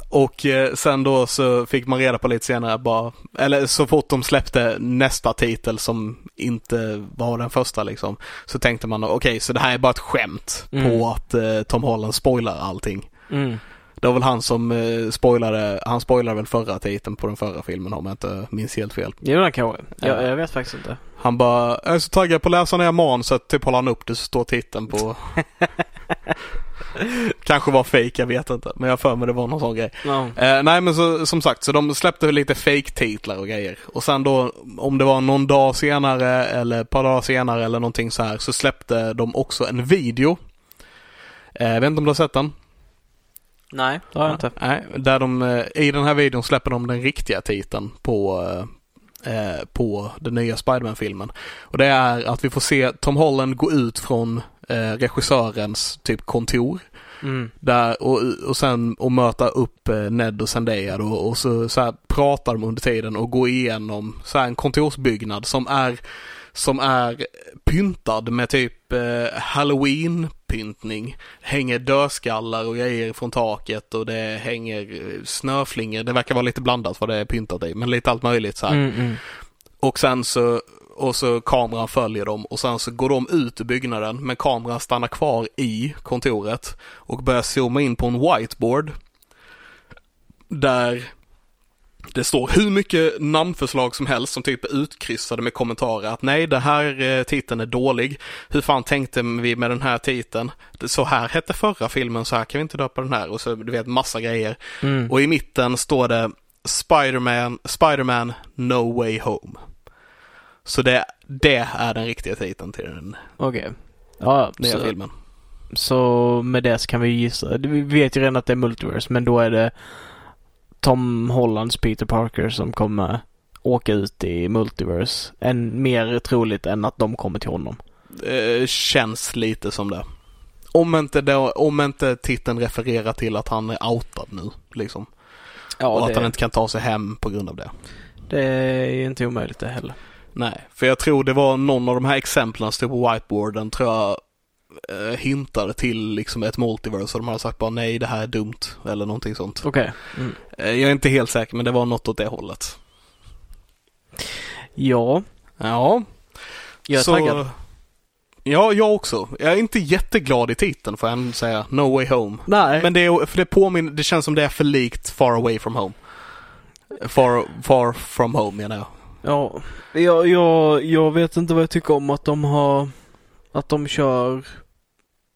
Och eh, sen då så fick man reda på lite senare bara, eller så fort de släppte nästa titel som inte var den första liksom, så tänkte man okej, okay, så det här är bara ett skämt Mm. på att eh, Tom Holland spoilar allting. Mm. Det var väl han som eh, spoilade, han spoilade väl förra titeln på den förra filmen om jag inte minns helt fel. Jo, det kanske. Jag, Ja. jag vet faktiskt inte. Han bara, jag är så taggad på att läsa ner manuset, typ håller han upp det så står titeln på Kanske var fake, jag vet inte. Men jag för mig det var någon sån grej. Ja. Eh, nej men så, som sagt, så de släppte lite fake-titlar och grejer. Och sen då, om det var någon dag senare eller ett par dagar senare eller någonting så här, så släppte de också en video. Eh, jag vet inte om du har sett den? Nej, det har jag inte. Nej, där de, eh, i den här videon släpper de den riktiga titeln på, eh, eh, på den nya Spiderman-filmen. Och det är att vi får se Tom Holland gå ut från eh, regissörens typ kontor. Mm. Där och, och sen och möta upp eh, Ned och Zendaya då och så, så här pratar de under tiden och går igenom så här en kontorsbyggnad som är som är pyntad med typ eh, halloween-pyntning. Hänger dödskallar och grejer från taket och det hänger eh, snöflingor. Det verkar vara lite blandat vad det är pyntat i, men lite allt möjligt så här. Mm, mm. Och sen så, och så kameran följer dem och sen så går de ut ur byggnaden men kameran stannar kvar i kontoret och börjar zooma in på en whiteboard. Där det står hur mycket namnförslag som helst som typ är utkryssade med kommentarer att nej, det här eh, titeln är dålig. Hur fan tänkte vi med den här titeln? Så här hette förra filmen, så här kan vi inte döpa den här och så du vet massa grejer. Mm. Och i mitten står det Spider-Man, Spider-Man No Way Home. Så det, det är den riktiga titeln till den Okej. Ja, nya så, filmen. så med det så kan vi gissa. Vi vet ju redan att det är multiverse, men då är det Tom Hollands Peter Parker som kommer åka ut i multiverse. Än mer troligt än att de kommer till honom. Eh, känns lite som det. Om inte, det, om inte titeln refererar till att han är outad nu, liksom. Ja, och att det, han inte kan ta sig hem på grund av det. det är ju inte omöjligt det heller. Nej, för jag tror det var någon av de här exemplen som stod på whiteboarden tror jag eh, hintade till liksom ett multiverse och de hade sagt bara nej det här är dumt eller någonting sånt. Okej. Mm. Eh, jag är inte helt säker men det var något åt det hållet. Ja, Ja. jag är så, taggad. Ja, jag också. Jag är inte jätteglad i titeln får jag ändå säga. No way home. Nej. Men det, är, för det påminner, det känns som det är för likt Far away from home. Far, far from home menar jag. Ja, jag, jag, jag vet inte vad jag tycker om att de har att de kör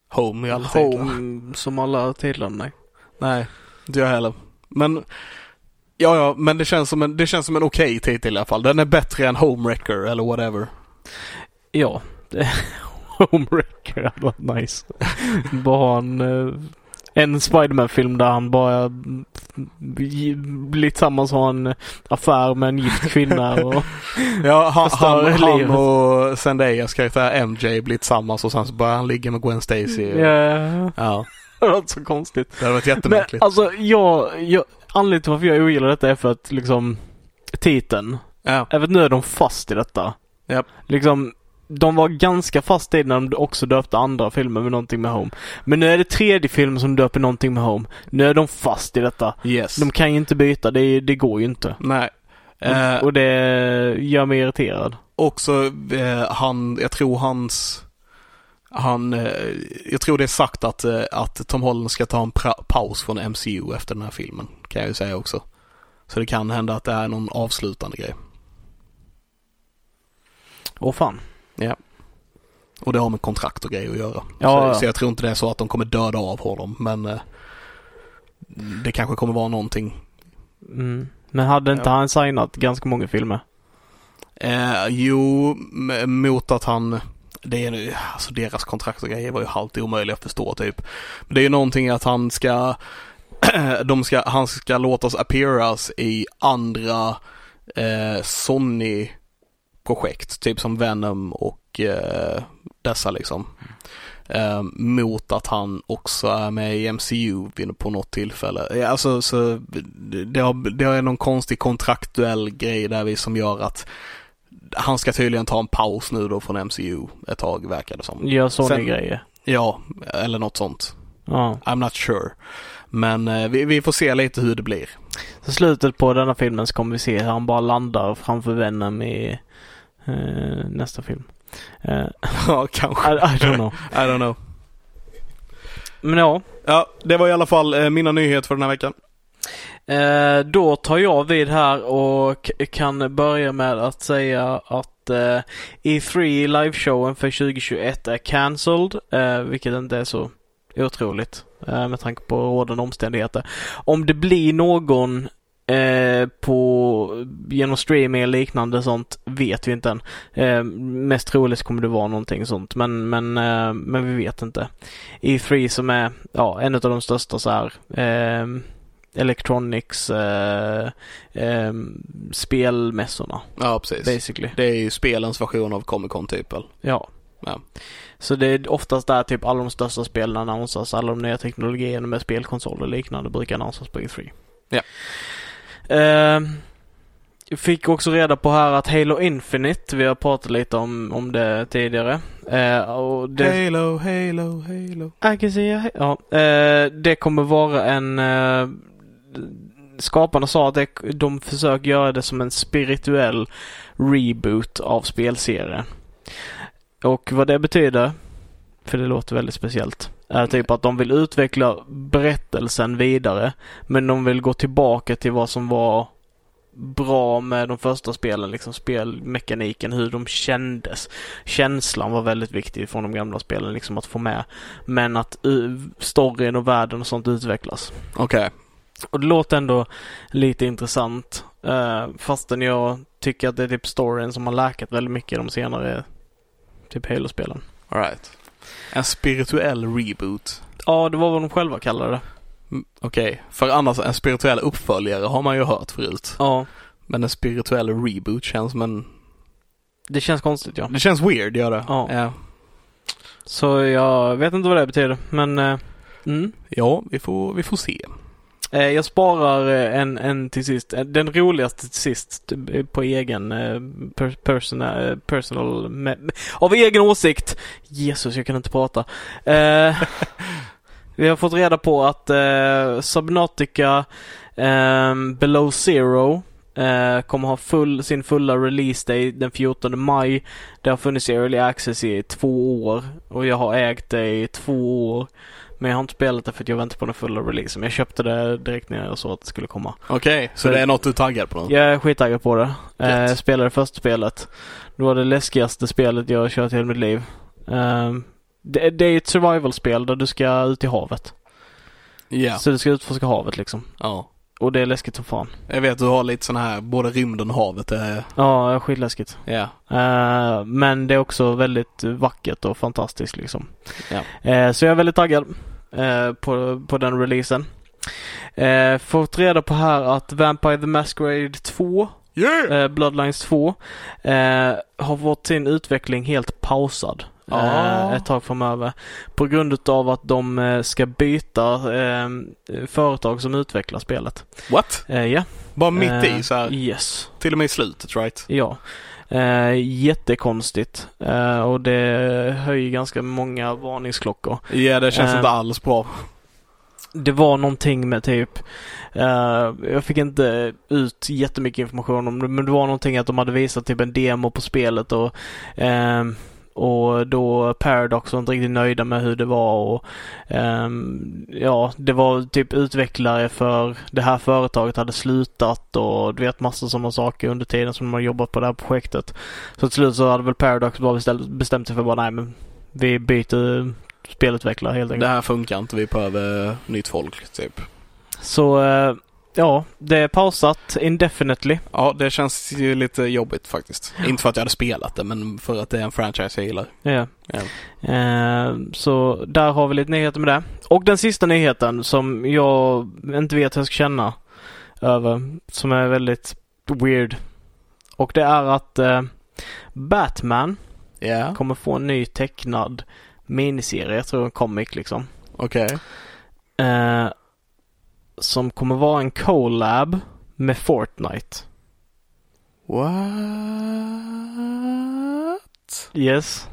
Home i alla titlar. Home som alla titlarna. Nej. Nej, inte jag heller. Men Ja, ja, men det känns som en, det känns som en okej titel i alla fall. Den är bättre än Homewrecker eller whatever. Ja, det Homewrecker hade varit nice. bara en, eh, en Spiderman-film där han bara blir tillsammans och har en affär med en gift kvinna och Ja, han, han, han och Zendayas karaktär MJ blir tillsammans och sen så börjar han ligga med Gwen Stacy. Och, ja, ja, det var så konstigt. det hade varit Men jättemärkligt. alltså jag, jag anledningen till varför jag ogillar detta är för att liksom titeln. ja, Även nu är de fast i detta. Japp. Liksom, de var ganska fast i det när de också döpte andra filmer med någonting med Home. Men nu är det tredje filmen som döper någonting med Home. Nu är de fast i detta. yes. De kan ju inte byta, det, det går ju inte. Nej. Eh, Och det gör mig irriterad. också eh, han, jag tror hans han, eh, jag tror det är sagt att, att Tom Holland ska ta en paus från MCU efter den här filmen. Kan jag ju säga också. Så det kan hända att det är någon avslutande grej. Åh fan. Och det har med kontrakt och grejer att göra. Ja, så, ja. så jag tror inte det är så att de kommer döda av honom men eh, det kanske kommer vara någonting. Mm. Men hade inte Ja. han signat ganska många filmer? Eh, jo, mot att han det är nu, alltså deras kontrakt och grejer var ju halvt omöjliga att förstå typ. Men det är ju någonting att han ska, de ska, han ska låtas appearas i andra eh, Sony-projekt, typ som Venom och eh, dessa liksom. Eh, mot att han också är med i MCU på något tillfälle. Alltså, så det, har, det är någon konstig kontraktuell grej där vi som gör att han ska tydligen ta en paus nu då från MCU ett tag verkar det som. Gör Sen- Sony-grejer? Ja, eller något sånt. Ja. I'm not sure. Men eh, vi, vi får se lite hur det blir. Så slutet på denna filmen så kommer vi se hur han bara landar framför Venom i eh, nästa film. Eh, ja, kanske. I, I don't know. I don't know. Men ja, Ja, det var i alla fall eh, mina nyheter för den här veckan. Eh, då tar jag vid här och kan börja med att säga att eh, E3 liveshowen för 2021 är cancelled, eh, vilket inte är så otroligt eh, med tanke på rådande omständigheter. Om det blir någon eh, på, genom streaming eller liknande sånt vet vi inte än. Eh, mest troligt kommer det vara någonting sånt men, men, eh, men vi vet inte. E3 som är ja, en av de största så här eh, Electronics eh, eh, spelmässorna Ja, precis. basically. Det är ju spelens version av Comic Con typ. eller? Ja. Ja. Så det är oftast där typ alla de största spelen annonsas, alla de nya teknologierna med spelkonsoler och liknande brukar annonsas på E3. Ja. Eh, fick också reda på här att Halo Infinite, vi har pratat lite om, om det tidigare. Eh, det, Halo, Halo, Halo. I can see a... Ja, eh, det kommer vara en... Eh, skaparna sa att det, de försöker göra det som en spirituell reboot av spelserien. Och vad det betyder, för det låter väldigt speciellt, är typ att de vill utveckla berättelsen vidare. Men de vill gå tillbaka till vad som var bra med de första spelen, liksom spelmekaniken, hur de kändes. Känslan var väldigt viktig från de gamla spelen, liksom att få med. Men att uh, storyn och världen och sånt utvecklas. Okej. Och det låter ändå lite intressant. Uh, fastän jag tycker att det är typ storyn som har läkat väldigt mycket de senare typ Halo-spelen. Alright. En spirituell reboot. Ja, det var vad de själva kallade det. Mm, Okej, för annars en spirituell uppföljare har man ju hört förut. Ja, Men en spirituell reboot känns som en... det känns konstigt ja. Det känns weird, gör det. Ja. Ja, Så jag vet inte vad det betyder, men uh, mm. ja vi, får, vi får se. Eh, jag sparar eh, en, en till sist. Eh, den roligaste till sist typ, på egen per, personal, personal med, av egen åsikt. Jesus, jag kan inte prata. Eh, vi har fått reda på att eh, Subnautica eh, Below Zero eh, kommer ha full, sin fulla release day den 14 maj. Det har funnits i Early Access i två år och jag har ägt det i två år. Men jag har inte spelat det för att jag väntar på den fulla releasen. Men jag köpte det direkt när jag såg att det skulle komma. Okej, så Så- det är något du är taggad på? Jag är skittaggad på det. Eh, Gött. jag spelade första spelet. Det var det läskigaste spelet jag har kört i hela mitt liv. Eh, det, det är ett survival-spel där du ska ut i havet. Ja. Så du ska utforska havet liksom. ja. Och det är läskigt som fan. Jag vet du har lite sån här, både rymden och havet är... Ja, skitläskigt. Ja. Eh, men det är också väldigt vackert och fantastiskt liksom. Ja. Eh, så jag är väldigt taggad eh, på, på den releasen. Eh, fått reda på här att Vampire the Masquerade 2 Yeah! eh, Bloodlines 2 eh, har fått sin utveckling helt pausad. Ja. Eh, ett tag framöver. På grund utav att de eh, ska byta eh, företag som utvecklar spelet. What? Ja. Bara mitt i så här, Yes. till och med i slutet right? Ja. Eh, jättekonstigt. Eh, och det höjer ganska många varningsklockor. Ja, det känns Eh. inte alls bra. Det var någonting med typ eh, Jag fick inte ut jättemycket information om det men det var någonting att de hade visat typ en demo på spelet och och då Paradox var inte riktigt nöjda med hur det var och ehm, ja, det var typ utvecklare för det här företaget hade slutat och du vet massor sådana saker under tiden som de har jobbat på det här projektet. Så till slut så hade väl Paradox bara bestämt, sig för bara nej men vi byter spelutvecklare helt enkelt. Det här funkar inte, vi behöver nytt folk typ. Så eh, ja, det är pausat indefinitely. Ja, det känns ju lite jobbigt faktiskt. Inte för att jag hade spelat det, men för att det är en franchise jag gillar. Ja. Ja. Eh, så där har vi lite nyheter med det. Och den sista nyheten som jag inte vet hur jag ska känna över, som är väldigt weird. Och det är att eh, Batman Ja, kommer få en ny tecknad miniserie, jag tror en comic liksom. okej. Eh, som kommer vara en collab med Fortnite. What? Yes.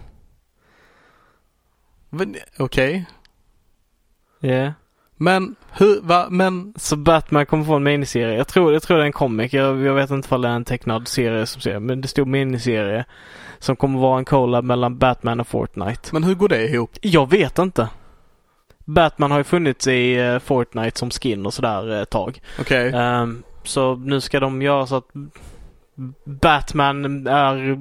Okej. Yeah. Men hur, va, men Så Batman kommer få en miniserie. Jag tror, jag tror det är en comic. Jag, jag vet inte om det är en tecknad serie som ser, men det stod miniserie. Som kommer vara en collab mellan Batman och Fortnite. men hur går det ihop? Jag vet inte. Batman har ju funnits i eh, Fortnite som skin och sådär ett tag. Okej. Ehm, så nu ska de göra så att Batman är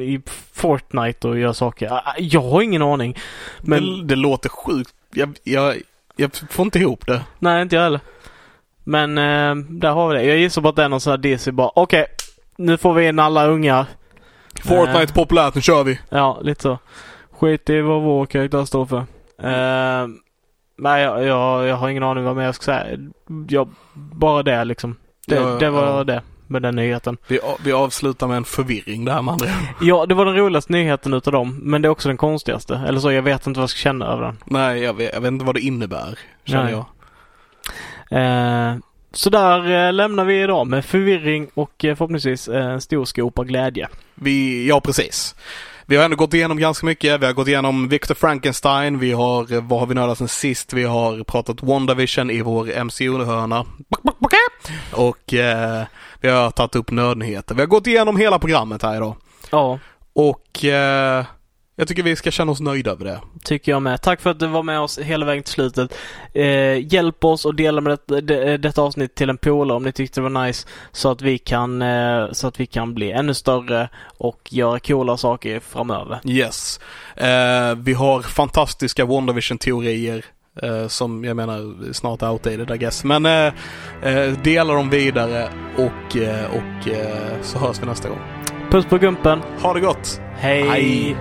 i Fortnite och gör saker. Ah, Jag har ingen aning. Men det, det låter sjukt. Jag, jag, jag får inte ihop det. nej, inte jag heller. Men eh, där har vi det. Jag gissar på att det är någon sån här DC bara okej. nu får vi in alla ungar. Fortnite är populärt, nu kör vi. Ja, lite så. Skit i vad vår karaktär står för. Eh, nej, jag, jag, jag har ingen aning vad mer jag ska säga. Jag, bara det liksom. Det, Ja, det var ja. det med den nyheten. Vi, vi avslutar med en förvirring där med andra. Ja, det var den roligaste nyheten utav dem. Men det är också den konstigaste. Eller så, jag vet inte vad jag ska känna över den. Nej, jag vet, jag vet inte vad det innebär, känner Nej. jag. Eh, så där eh, lämnar vi idag med förvirring och eh, förhoppningsvis eh, en stor skopa glädje. Vi, ja precis. Vi har ändå gått igenom ganska mycket. Vi har gått igenom Victor Frankenstein. Vi har, vad har vi nördat sen sist? Vi har pratat WandaVision i vår MCU-hörna. Och eh, vi har tagit upp nördnyheter. Vi har gått igenom hela programmet här idag. Ja, Och eh, jag tycker vi ska känna oss nöjda över det. tycker jag med. Tack för att du var med oss hela vägen till slutet. Eh, hjälp oss och dela med det, det, detta avsnitt till en polare om ni tyckte det var nice. Så att vi kan, eh, så att vi kan bli ännu större och göra coola saker framöver. Yes. Eh, vi har fantastiska WandaVision-teorier. Eh, som jag menar snart är outdated I guess. Men eh, eh, dela dem vidare och, och så hörs vi nästa gång. Puss på gumpen. Ha det gott! Hej. Hej.